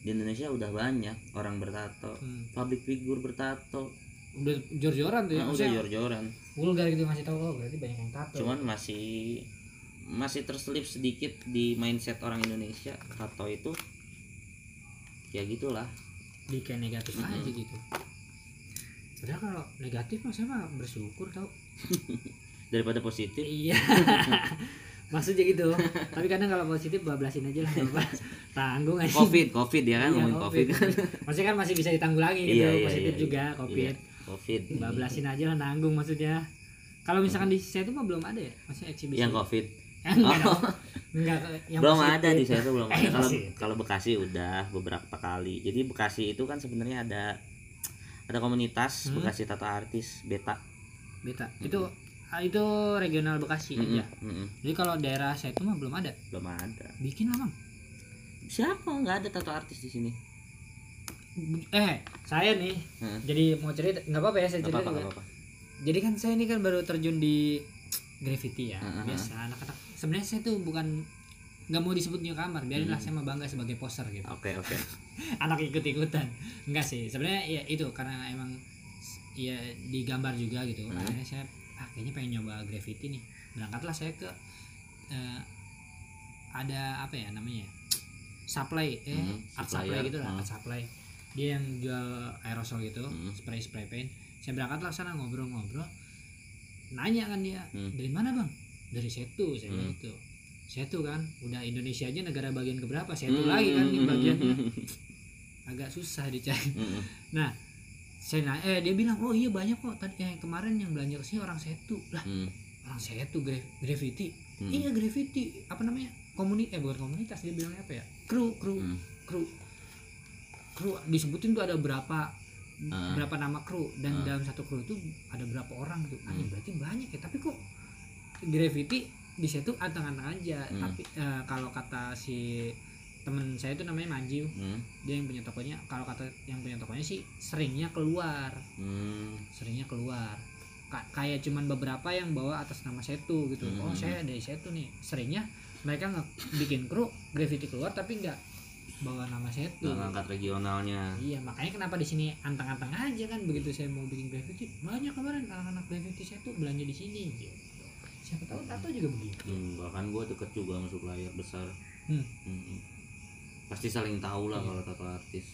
di Indonesia udah banyak orang bertato Hmm. public figure bertato. Udah jor-joran tuh ya nah, udah jor-joran. vulgar gitu masih tahu oh berarti banyak yang tato. Cuman masih masih terselip sedikit di mindset orang Indonesia tato itu ya gitulah. Di kayak negatif Mm-mm. aja gitu. Padahal kalau negatif mah saya mah bersyukur tau *laughs* daripada positif. Iya. *laughs* Maksudnya gitu. Tapi kadang kalau positif bablasin aja lah tanggung aja. Covid covid ya kan Iya, ngomongin covid, kan *laughs* maksudnya kan masih bisa ditanggulangi gitu Iya, iya, positif iya, juga iya. covid. Covid. Bablasin aja lah nanggung maksudnya. Kalau misalkan di saya itu mah belum ada ya maksudnya eksibisi. Yang covid. Enggak. Oh. enggak yang belum positif. ada di saya tuh belum Eh, ada. Kalau kalau Bekasi udah beberapa kali. Jadi Bekasi itu kan sebenarnya ada ada komunitas Hmm. Bekasi Tato Artis Beta beta. Itu ah, itu regional Bekasi Mm-mm, aja mm-mm. jadi kalau daerah saya itu mah belum ada. Belum ada. Bikin lah bang siapa? Nggak ada tato artis di sini. Eh saya nih. Heeh. jadi mau cerita nggak apa-apa ya saya cerita juga. nggak apa-apa. Jadi kan saya ini kan baru terjun di graffiti ya. Heeh. biasa anak-anak. Sebenarnya saya tuh bukan nggak mau disebut newcomer biarinlah Hmm. saya mah bangga sebagai poser gitu. Oke oke. *laughs* Anak ikut-ikutan. Enggak sih. Sebenarnya ya itu. Karena emang ya digambar juga gitu Hmm. akhirnya saya ah, kayaknya pengen nyoba graffiti nih berangkatlah saya ke eh, ada apa ya namanya supply eh Hmm, art supply gitu lah Hmm. art supply dia yang jual aerosol gitu Hmm. spray spray paint saya berangkat lah sana ngobrol-ngobrol nanya kan dia Hmm. dari mana bang dari Setu saya Hmm. itu Setu kan udah Indonesia aja negara bagian keberapa Setu Hmm. lagi kan ini bagiannya *laughs* agak susah dicari Mm-mm. nah saya nanya, eh dia bilang oh iya banyak kok tadi yang kemarin yang belanja ke sini orang Setu lah Mm. orang Setu gra graffiti Mm. iya graffiti apa namanya komunitas eh bukan komunitas dia bilangnya apa ya kru kru Mm. kru kru disebutin tuh ada berapa Ah. berapa nama kru dan Ah. dalam satu kru itu ada berapa orang tuh ah, ya Hmm. berarti banyak ya tapi kok graffiti di situ anteng-anteng aja Hmm. tapi eh, kalau kata si temen saya itu namanya Manjiu Mm. dia yang punya tokonya kalau kata yang punya tokonya sih seringnya keluar. Mm. seringnya keluar. Ka- kayak cuman beberapa yang bawa atas nama Setu gitu. Hmm. oh saya dari Setu nih. Seringnya mereka nge bikin kru graffiti keluar tapi nggak bawa nama Setu Nggak ngangkat regionalnya. Iya makanya kenapa di sini anteng-anteng aja kan begitu saya mau bikin graffiti. Banyak kemarin anak-anak graffiti Setu belanja di sini gitu. Siapa tahu tato juga begitu. Hmm, bahkan gua deket juga masuk layar besar. Hmm. Mm-mm. Pasti saling tahu lah Iya. kalau tato artis.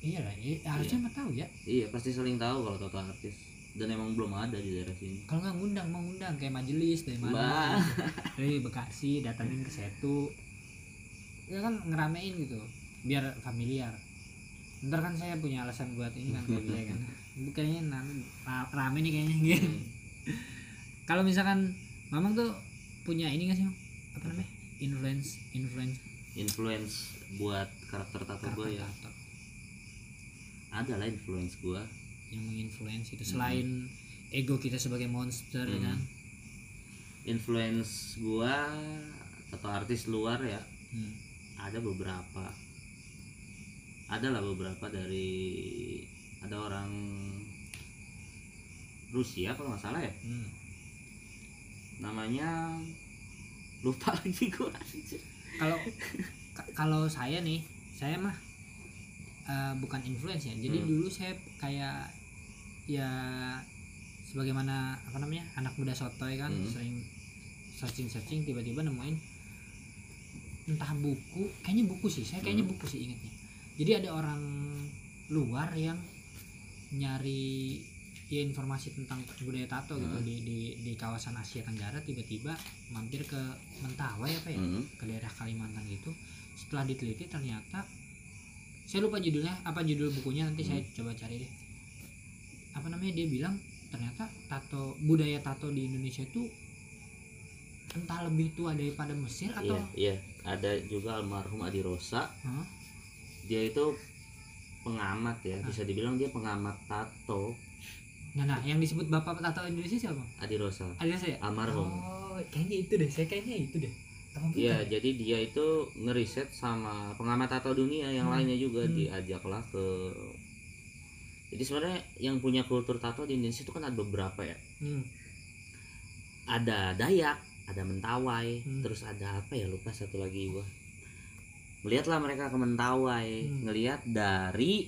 Iya lah iya, harusnya mah tahu ya. Iya pasti saling tahu kalau tato artis. Dan emang belum ada di daerah sini. Kalau nggak ngundang mau ngundang kayak majelis dari mana? Gitu. *laughs* dari Bekasi datangin ke Setu. Ya kan ngeramein gitu biar familiar. Ntar kan saya punya alasan buat ini kan kayak bilang kan. *laughs* Ra- rame nih kayaknya gitu. Hmm. kalau misalkan mamang tuh punya ini gak sih apa namanya? Influence influence influence buat karakter tato gue ya. Tato. Ada lah influence gua. Yang menginfluence itu selain ego kita sebagai monster Hmm. kan? Influence gua tato artis luar ya Hmm. ada beberapa. Ada lah beberapa dari ada orang Rusia kalau nggak salah ya. Hmm. namanya lupa *laughs* lagi gua kalau ka- kalau saya nih saya mah eh, bukan influence ya jadi Hmm. dulu saya kayak ya sebagaimana apa namanya anak muda sotoy kan Hmm. sering searching searching tiba-tiba nemuin entah buku kayaknya buku sih saya kayaknya Hmm. buku sih ingetnya jadi ada orang luar yang nyari ya informasi tentang budaya tato gitu Hmm. di, di di kawasan Asia Tenggara tiba-tiba mampir ke Mentawai apa ya Hmm. ke daerah Kalimantan gitu setelah diteliti ternyata saya lupa judulnya apa judul bukunya nanti saya Hmm. coba cari deh apa namanya dia bilang ternyata tato budaya tato di Indonesia itu entah lebih tua daripada Mesir atau iya iya ada juga almarhum Adi Rosa Hah? dia itu pengamat ya Ah. bisa dibilang dia pengamat tato nah, nah yang disebut bapak tato Indonesia siapa Adi Rosa ada saya almarhum oh kayaknya itu deh saya kayaknya itu deh Iya, ya? jadi dia itu ngeriset sama pengamat tato dunia yang Hmm. lainnya juga Hmm. diajaklah ke jadi sebenarnya yang punya kultur tato di Indonesia itu kan ada beberapa ya Hmm. ada Dayak ada Mentawai Hmm. terus ada apa ya lupa satu lagi gua melihatlah mereka ke Mentawai Hmm. ngelihat dari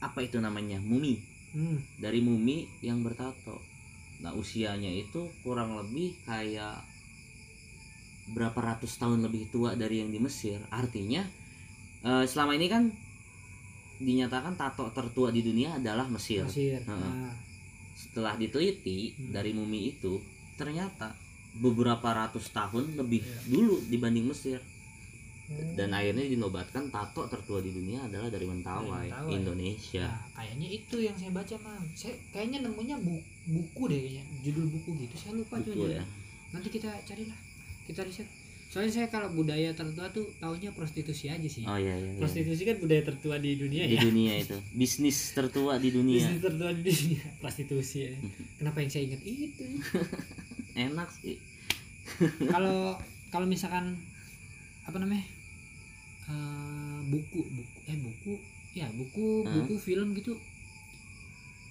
apa itu namanya mumi Hmm. dari mumi yang bertato nah usianya itu kurang lebih kayak berapa ratus tahun lebih tua dari yang di Mesir artinya eh, selama ini kan dinyatakan tato tertua di dunia adalah Mesir Mesir. Nah, setelah diteliti Hmm. dari mumi itu ternyata beberapa ratus tahun lebih Iya. dulu dibanding Mesir Hmm. dan akhirnya dinobatkan tato tertua di dunia adalah dari Mentawai, Mentawai. Indonesia Nah, kayaknya itu yang saya baca mang. Saya kayaknya nemunya bu- buku deh kayaknya, judul buku gitu. Saya lupa Buku ya. Nanti kita carilah, kita riset. Soalnya saya kalau budaya tertua tuh taunya prostitusi aja sih. oh iya iya, iya. Prostitusi kan budaya tertua di dunia di ya. dunia itu bisnis tertua di dunia Bisnis tertua di dunia, *laughs* prostitusi. ya. Kenapa yang saya ingat itu? *laughs* enak sih Kalau kalau misalkan apa namanya? Eh, buku, buku eh buku ya buku Hmm. buku film gitu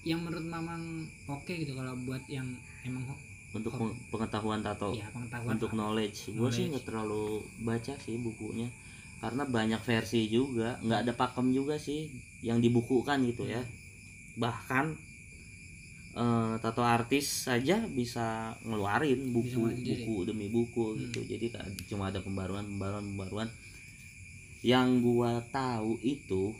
yang menurut mamang oke gitu kalau buat yang emang untuk peng- pengetahuan tato ya pengetahuan untuk knowledge gue sih Knowledge. nggak terlalu baca sih bukunya karena banyak versi juga nggak ada pakem juga sih yang dibukukan gitu ya bahkan eh, tato artis saja bisa ngeluarin buku sendiri. buku demi buku Hmm. gitu jadi cuma ada pembaruan pembaruan pembaruan yang gua tahu itu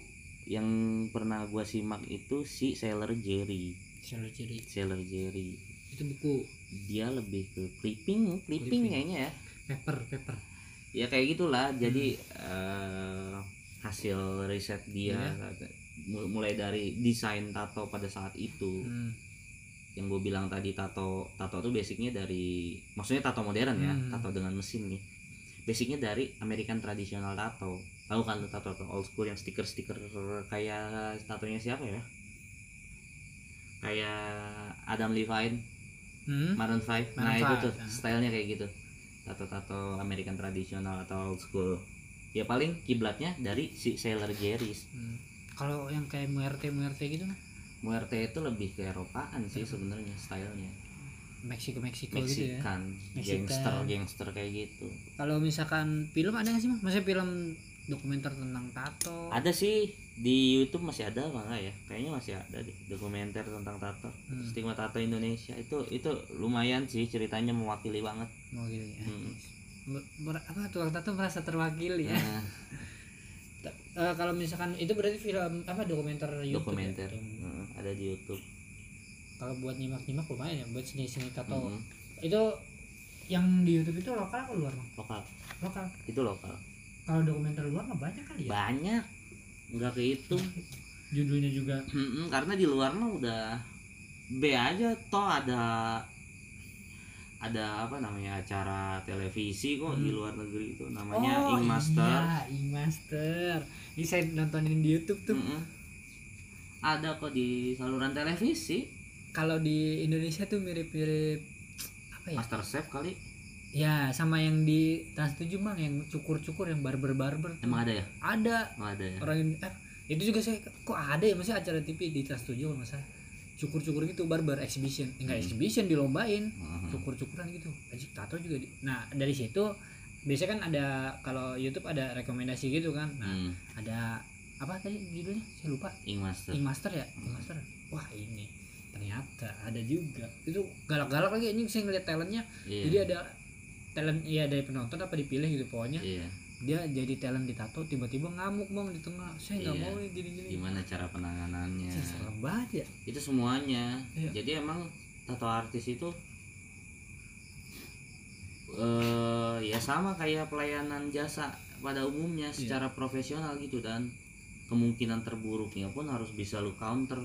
yang pernah gua simak itu si Sailor Jerry. Sailor Jerry. Sailor Jerry. Itu buku. Dia lebih ke clipping clipping Clipping. kayaknya ya. Paper paper ya kayak gitulah. Jadi eh, hasil riset dia Iya. mul- mulai dari desain tato pada saat itu. Hmm. yang gue bilang tadi tato tato itu basicnya dari maksudnya tato modern ya Hmm. tato dengan mesin nih. Basicnya dari American traditional tato tahu kan tato tato old school yang stiker stiker kayak tatonya siapa ya? Kayak Adam Levine Hmm. Maroon 5 nah Maroon itu 5, tuh ah. stylenya kayak gitu. Tato-tato American tradisional atau old school. Ya paling kiblatnya dari si Sailor Jerry's. Hmm. kalau yang kayak muerte muerte gitu? Kan Muerte itu lebih ke Eropaan sih sebenarnya stylenya. Meksiko Meksiko gitu ya? Mexican Mexican. gangster gangster kayak gitu. Kalau misalkan film ada nggak sih mas? Maksudnya film dokumenter tentang tato. Ada sih di YouTube masih ada enggak ya? Kayaknya masih ada deh dokumenter tentang tato. Hmm. stigma tato Indonesia. Itu itu lumayan sih ceritanya mewakili banget. Gitu ya. Hmm. Ber- apa tukang tato merasa terwakili ya? Nah, *laughs* eh, kalau misalkan itu berarti film apa dokumenter YouTube dokumenter. Ya? Heeh, ada di YouTube. Kalau buat nyimak-nyimak lumayan ya buat seni-seni tato. Mm-mm. itu yang di YouTube itu lokal atau luar lokal. Lokal. Itu lokal kalau dokumenter luar mah banyak kali ya. Banyak. Nggak kehitung. *laughs* Judulnya juga. Mm-mm, karena di luar mah udah B aja. Toh ada ada apa namanya acara televisi kok di Hmm. luar negeri itu. Namanya oh Ink Master. iya Ink Master. Ini saya nontonin di YouTube tuh. Mm-mm. ada kok di saluran televisi. Kalau di Indonesia tuh mirip-mirip apa ya? Master Chef kali ya sama yang di Trans 7 bang yang cukur-cukur yang barber-barber. Emang ada ya? Ada. Emang ada ya. Orang Indo- eh, itu juga saya kok ada ya? Masih acara TV di Trans 7 kalau nggak salah. Cukur-cukur gitu barber exhibition. Enggak Hmm. exhibition dilombain. Mhm. cukur-cukuran gitu. Ajik tato juga di- nah dari situ biasanya kan ada kalau YouTube ada rekomendasi gitu kan. Nah Hmm, ada apa tadi judulnya? Saya lupa. Ink Master Ink Master ya? Ink Master wah ini. Ternyata ada juga. Itu galak-galak lagi ini saya ngeliat talentnya. Iya. jadi ada talent ya dari penonton apa dipilih gitu pokoknya iya. dia jadi talent di tato tiba-tiba ngamuk bang di tengah. Saya nggak Iya. mau gini-gini. Gimana cara penanganannya? Saya serem banget ya. Itu semuanya. Iya. jadi emang tato artis itu eh ya sama kayak pelayanan jasa pada umumnya Iya. secara profesional gitu dan kemungkinan terburuknya pun harus bisa lu counter.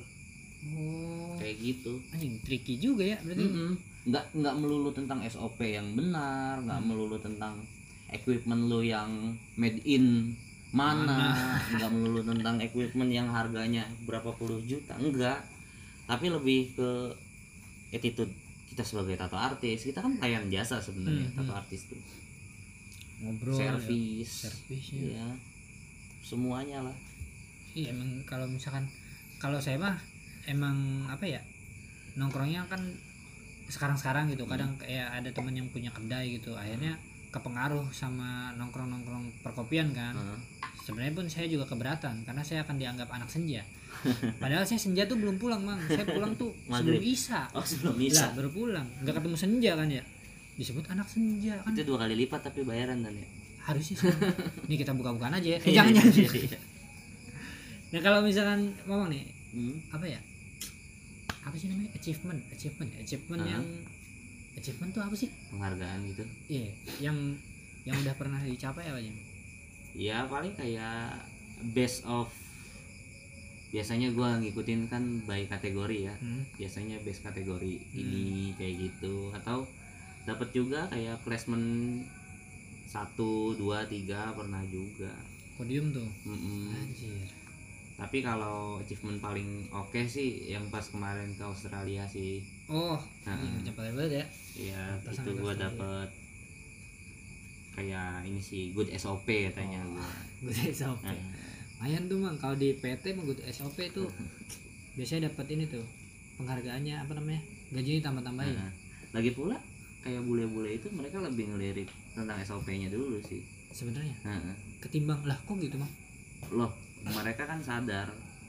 Oh. Kayak gitu. Anjing tricky juga ya berarti. Mm-mm. Nggak nggak melulu tentang SOP yang benar nggak Hmm. melulu tentang equipment lu yang made in mana *laughs* nggak melulu tentang equipment yang harganya berapa puluh juta enggak tapi lebih ke attitude kita sebagai tato artis kita kan pelayan jasa sebenarnya Hmm, tato hmm. artis tuh ngobrol service ya. service ya. ya semuanya lah Iya emang kalau misalkan kalau saya mah emang apa ya nongkrongnya kan sekarang-sekarang gitu kadang kayak ada temen yang punya kedai gitu akhirnya kepengaruh sama nongkrong-nongkrong perkopian kan. Heeh. sebenarnya pun saya juga keberatan karena saya akan dianggap anak senja. *laughs* Padahal saya senja tuh belum pulang mang. Saya pulang tuh *laughs* sebelum isya. Oh sebelum lah bisa baru pulang. Nggak ketemu senja kan ya? Disebut anak senja kan. Itu dua kali lipat tapi bayaran dan ya? Harusnya sih. *laughs* Ini kita buka-bukaan aja ya. Eh, jangan jangan Iya. nah kalau misalkan ngomong nih Hmm. apa ya apa sih namanya? Achievement. Achievement. Achievement Ah. yang achievement tuh apa sih? Penghargaan gitu. Iya yang yang udah pernah dicapai apa aja? Ya paling kayak best of biasanya gua ngikutin kan by kategori ya. Hmm. biasanya best kategori ini kayak gitu. Atau dapat juga kayak placement satu dua tiga pernah juga. Podium tuh? Mm-mm. anjir tapi kalau achievement paling oke sih yang pas kemarin ke Australia sih. Oh Nah. banget ya? Ya Pantesan itu gua dapet kayak ini sih good SOP katanya Oh. gua. *laughs* good SOP Nah, lumayan tuh mang. Kalau di PT mah good SOP tuh. Biasanya dapat ini tuh penghargaannya apa namanya? Gajinya tambah tambahin nah, lagi pula kayak bule-bule itu mereka lebih ngelirik tentang SOP-nya dulu sih. Sebenarnya? Nah, ketimbang lah kok gitu mang? Loh mereka kan sadar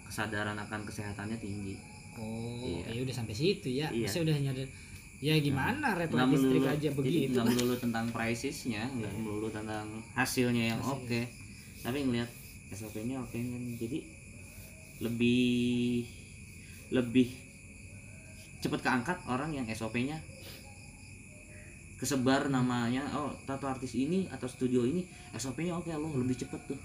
kesadaran akan kesehatannya tinggi. Oh Iya. ya udah sampai situ ya. Iya. Maksudnya udah nyadar ya gimana red nggak light district melulu aja begitu? nggak melulu tentang pricesnya nggak melulu tentang hasilnya yang oke. Tapi ngelihat SOP-nya oke kan. Jadi lebih lebih cepat keangkat orang yang SOP-nya kesebar namanya oh tato artis ini atau studio ini SOP-nya oke loh lebih cepet tuh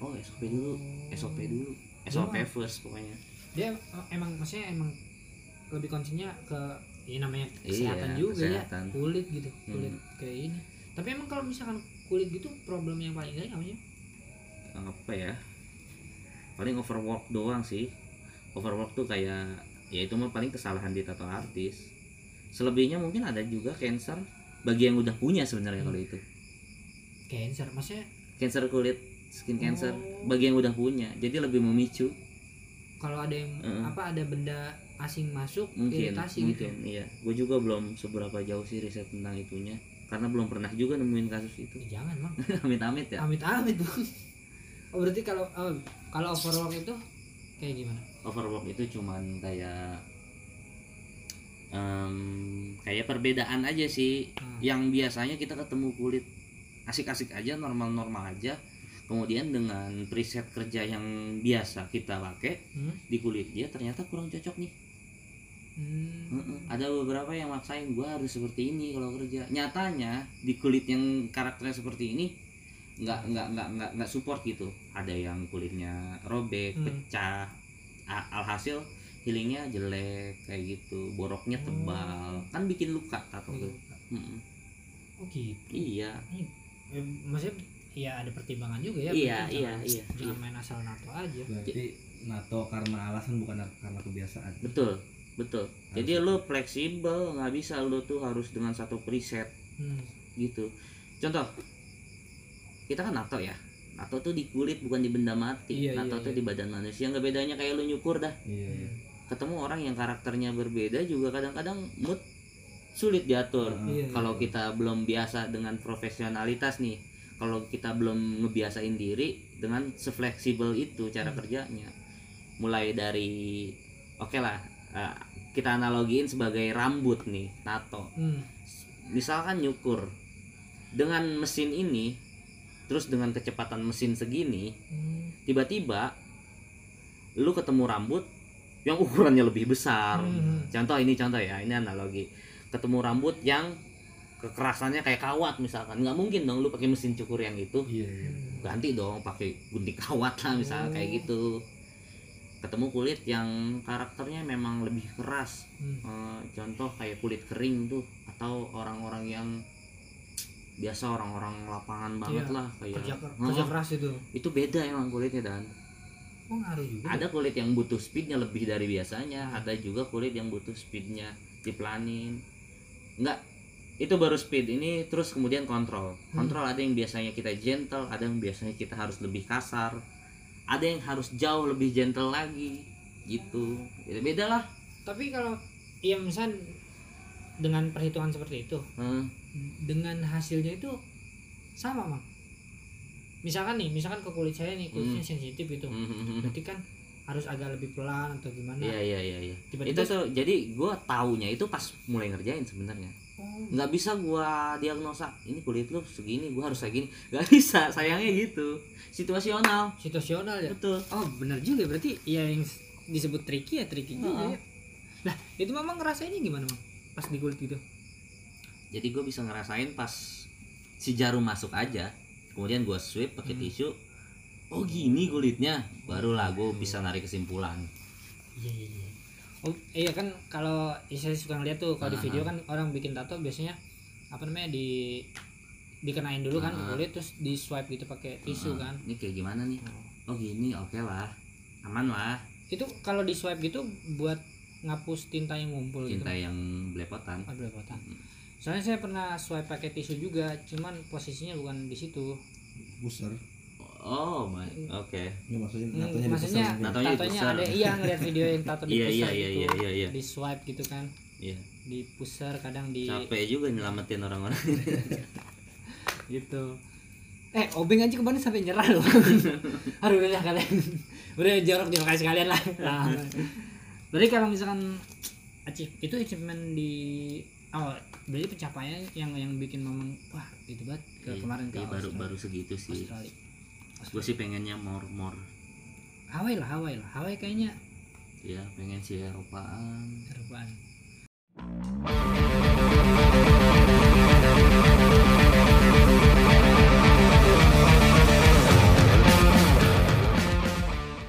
oh SOP dulu. SOP dulu. SOP Iya. first pokoknya. Dia oh, emang maksudnya emang lebih konsennya ke ya namanya Iya, kesehatan juga kesehatan. ya kulit gitu kulit Hmm. kayak ini. Tapi emang kalau misalkan kulit gitu problem yang paling apa sih? Apa ya? Paling overwork doang sih. Overwork tuh kayak ya itu mah paling kesalahan di tato artis. Selebihnya mungkin ada juga cancer. Bagi yang udah punya sebenarnya kalau itu. Cancer maksudnya? Cancer kulit skin cancer Oh. bagi yang udah punya jadi lebih memicu. Kalau ada yang Heeh. apa ada benda asing masuk mungkin iritasi mungkin gitu iya. Gue juga belum seberapa jauh sih riset tentang itunya karena belum pernah juga nemuin kasus itu. Ya, jangan mang. *laughs* Amit-amit ya? Amit amit bang oh berarti kalau oh, kalau overwork itu kayak gimana? Overwork itu cuman kayak em, kayak perbedaan aja sih. Hmm. yang biasanya kita ketemu kulit asik-asik aja normal-normal aja kemudian dengan preset kerja yang biasa kita pakai hmm? di kulit dia ternyata kurang cocok nih Hmm. Heeh. ada beberapa yang maksain gua harus seperti ini kalau kerja nyatanya di kulit yang karakternya seperti ini nggak nggak nggak nggak nggak support gitu ada yang kulitnya robek Hmm. pecah alhasil healingnya jelek kayak gitu boroknya Oh. tebal kan bikin luka tato tuh Mm-mm. oh gitu iya Eh, maksudnya ya ada pertimbangan juga ya Iya, iya, jangan- iya, jangan iya. main asal nato aja Berarti nato karena alasan bukan karena kebiasaan. betul betul jadi lu fleksibel nggak bisa lu tuh harus dengan satu preset hmm. gitu contoh kita kan nato ya nato tuh di kulit bukan di benda mati Iya, nato iya, tuh iya. di badan manusia nggak bedanya kayak lu nyukur dah Iya, iya. ketemu orang yang karakternya berbeda juga kadang-kadang mood sulit diatur Iya, kalau iya. kita belum biasa dengan profesionalitas nih kalau kita belum ngebiasain diri dengan sefleksibel itu cara Hmm. kerjanya mulai dari oke lah eh, kita analogiin sebagai rambut nih tato Hmm. misalkan nyukur dengan mesin ini terus dengan kecepatan mesin segini Hmm. tiba-tiba lu ketemu rambut yang ukurannya lebih besar Hmm. contoh ini contoh ya ini analogi ketemu rambut yang kekerasannya kayak kawat misalkan. Nggak mungkin dong lu pakai mesin cukur yang itu. Iya, iya. ganti dong pakai gunting kawat lah misalnya kayak Oh. gitu. Ketemu kulit yang karakternya memang lebih keras. Hmm. Eh, contoh kayak kulit kering tuh atau orang-orang yang biasa orang-orang lapangan banget Iya, lah kayak kerja ker- Oh, kerja keras itu. Itu beda emang kulitnya dan. Oh juga. Ada kulit yang butuh speednya lebih dari biasanya ada juga kulit yang butuh speednya dipelanin enggak itu baru speed. Ini terus kemudian kontrol. Hmm. kontrol ada yang biasanya kita gentle ada yang biasanya kita harus lebih kasar ada yang harus jauh lebih gentle lagi gitu. Beda beda lah. Tapi kalau ya misal dengan perhitungan seperti itu Hmm, dengan hasilnya itu sama mang. Misalkan nih misalkan ke kulit saya nih kulitnya sensitif gitu. Hmm, hmm, hmm. berarti kan harus agak lebih pelan atau gimana? Iya iya iya iya. Tiba-tiba- Itu tuh jadi gua taunya itu pas mulai ngerjain sebenarnya. Oh, Nggak bisa gua diagnosa ini kulit lu segini, gua harus kayak gini. Nggak bisa, *laughs* sayangnya gitu. Situasional. situasional ya Betul. oh benar juga berarti ya yang disebut tricky ya tricky juga Oh. ya lah itu memang ngerasainnya gimana mang pas di kulit gitu Jadi gua bisa ngerasain pas si jarum masuk aja. Kemudian gua sweep pakai Hmm. tisu. Oh gini kulitnya, barulah gua bisa narik kesimpulan. Iya iya iya. Oh iya kan kalau ya saya suka ngeliat tuh kalau di Ah, video kan orang bikin tato biasanya apa namanya di dikenain dulu kan ke Ah. kulit terus di swipe gitu pakai tisu Ah, kan. Ini kayak gimana nih? Oh gini, oke lah, aman lah. Itu kalau di swipe gitu buat ngapus tinta yang ngumpul Cinta gitu. yang belepotan. Aduh lepotan. Soalnya saya pernah swipe pakai tisu juga, cuman posisinya bukan di situ. Buser. Oh my, oke. Ini maksudnya Hmm, natonya maksudnya dibuser. Natonya tatonya dipusar. ada iya ngeliat video yang tato di *laughs* Iya, pusar iya, gitu. iya, iya, iya, iya. Di swipe gitu kan. Iya. Di pusar kadang di Capek juga nyelamatin orang-orang. *laughs* gitu eh obeng aja kemarin sampai nyerah loh *laughs* aduh udah dah kalian udah jorok jorok aja sekalian lah nah, berarti kalau misalkan achieve itu achievement di oh berarti pencapaian yang yang bikin momen wah itu banget ke Iya, kemarin ke iya, baru baru segitu sih. Australia Gue sih pengennya more more. Hawaii lah Hawaii lah Hawaii kayaknya Ya pengen sih Eropaan. Eropaan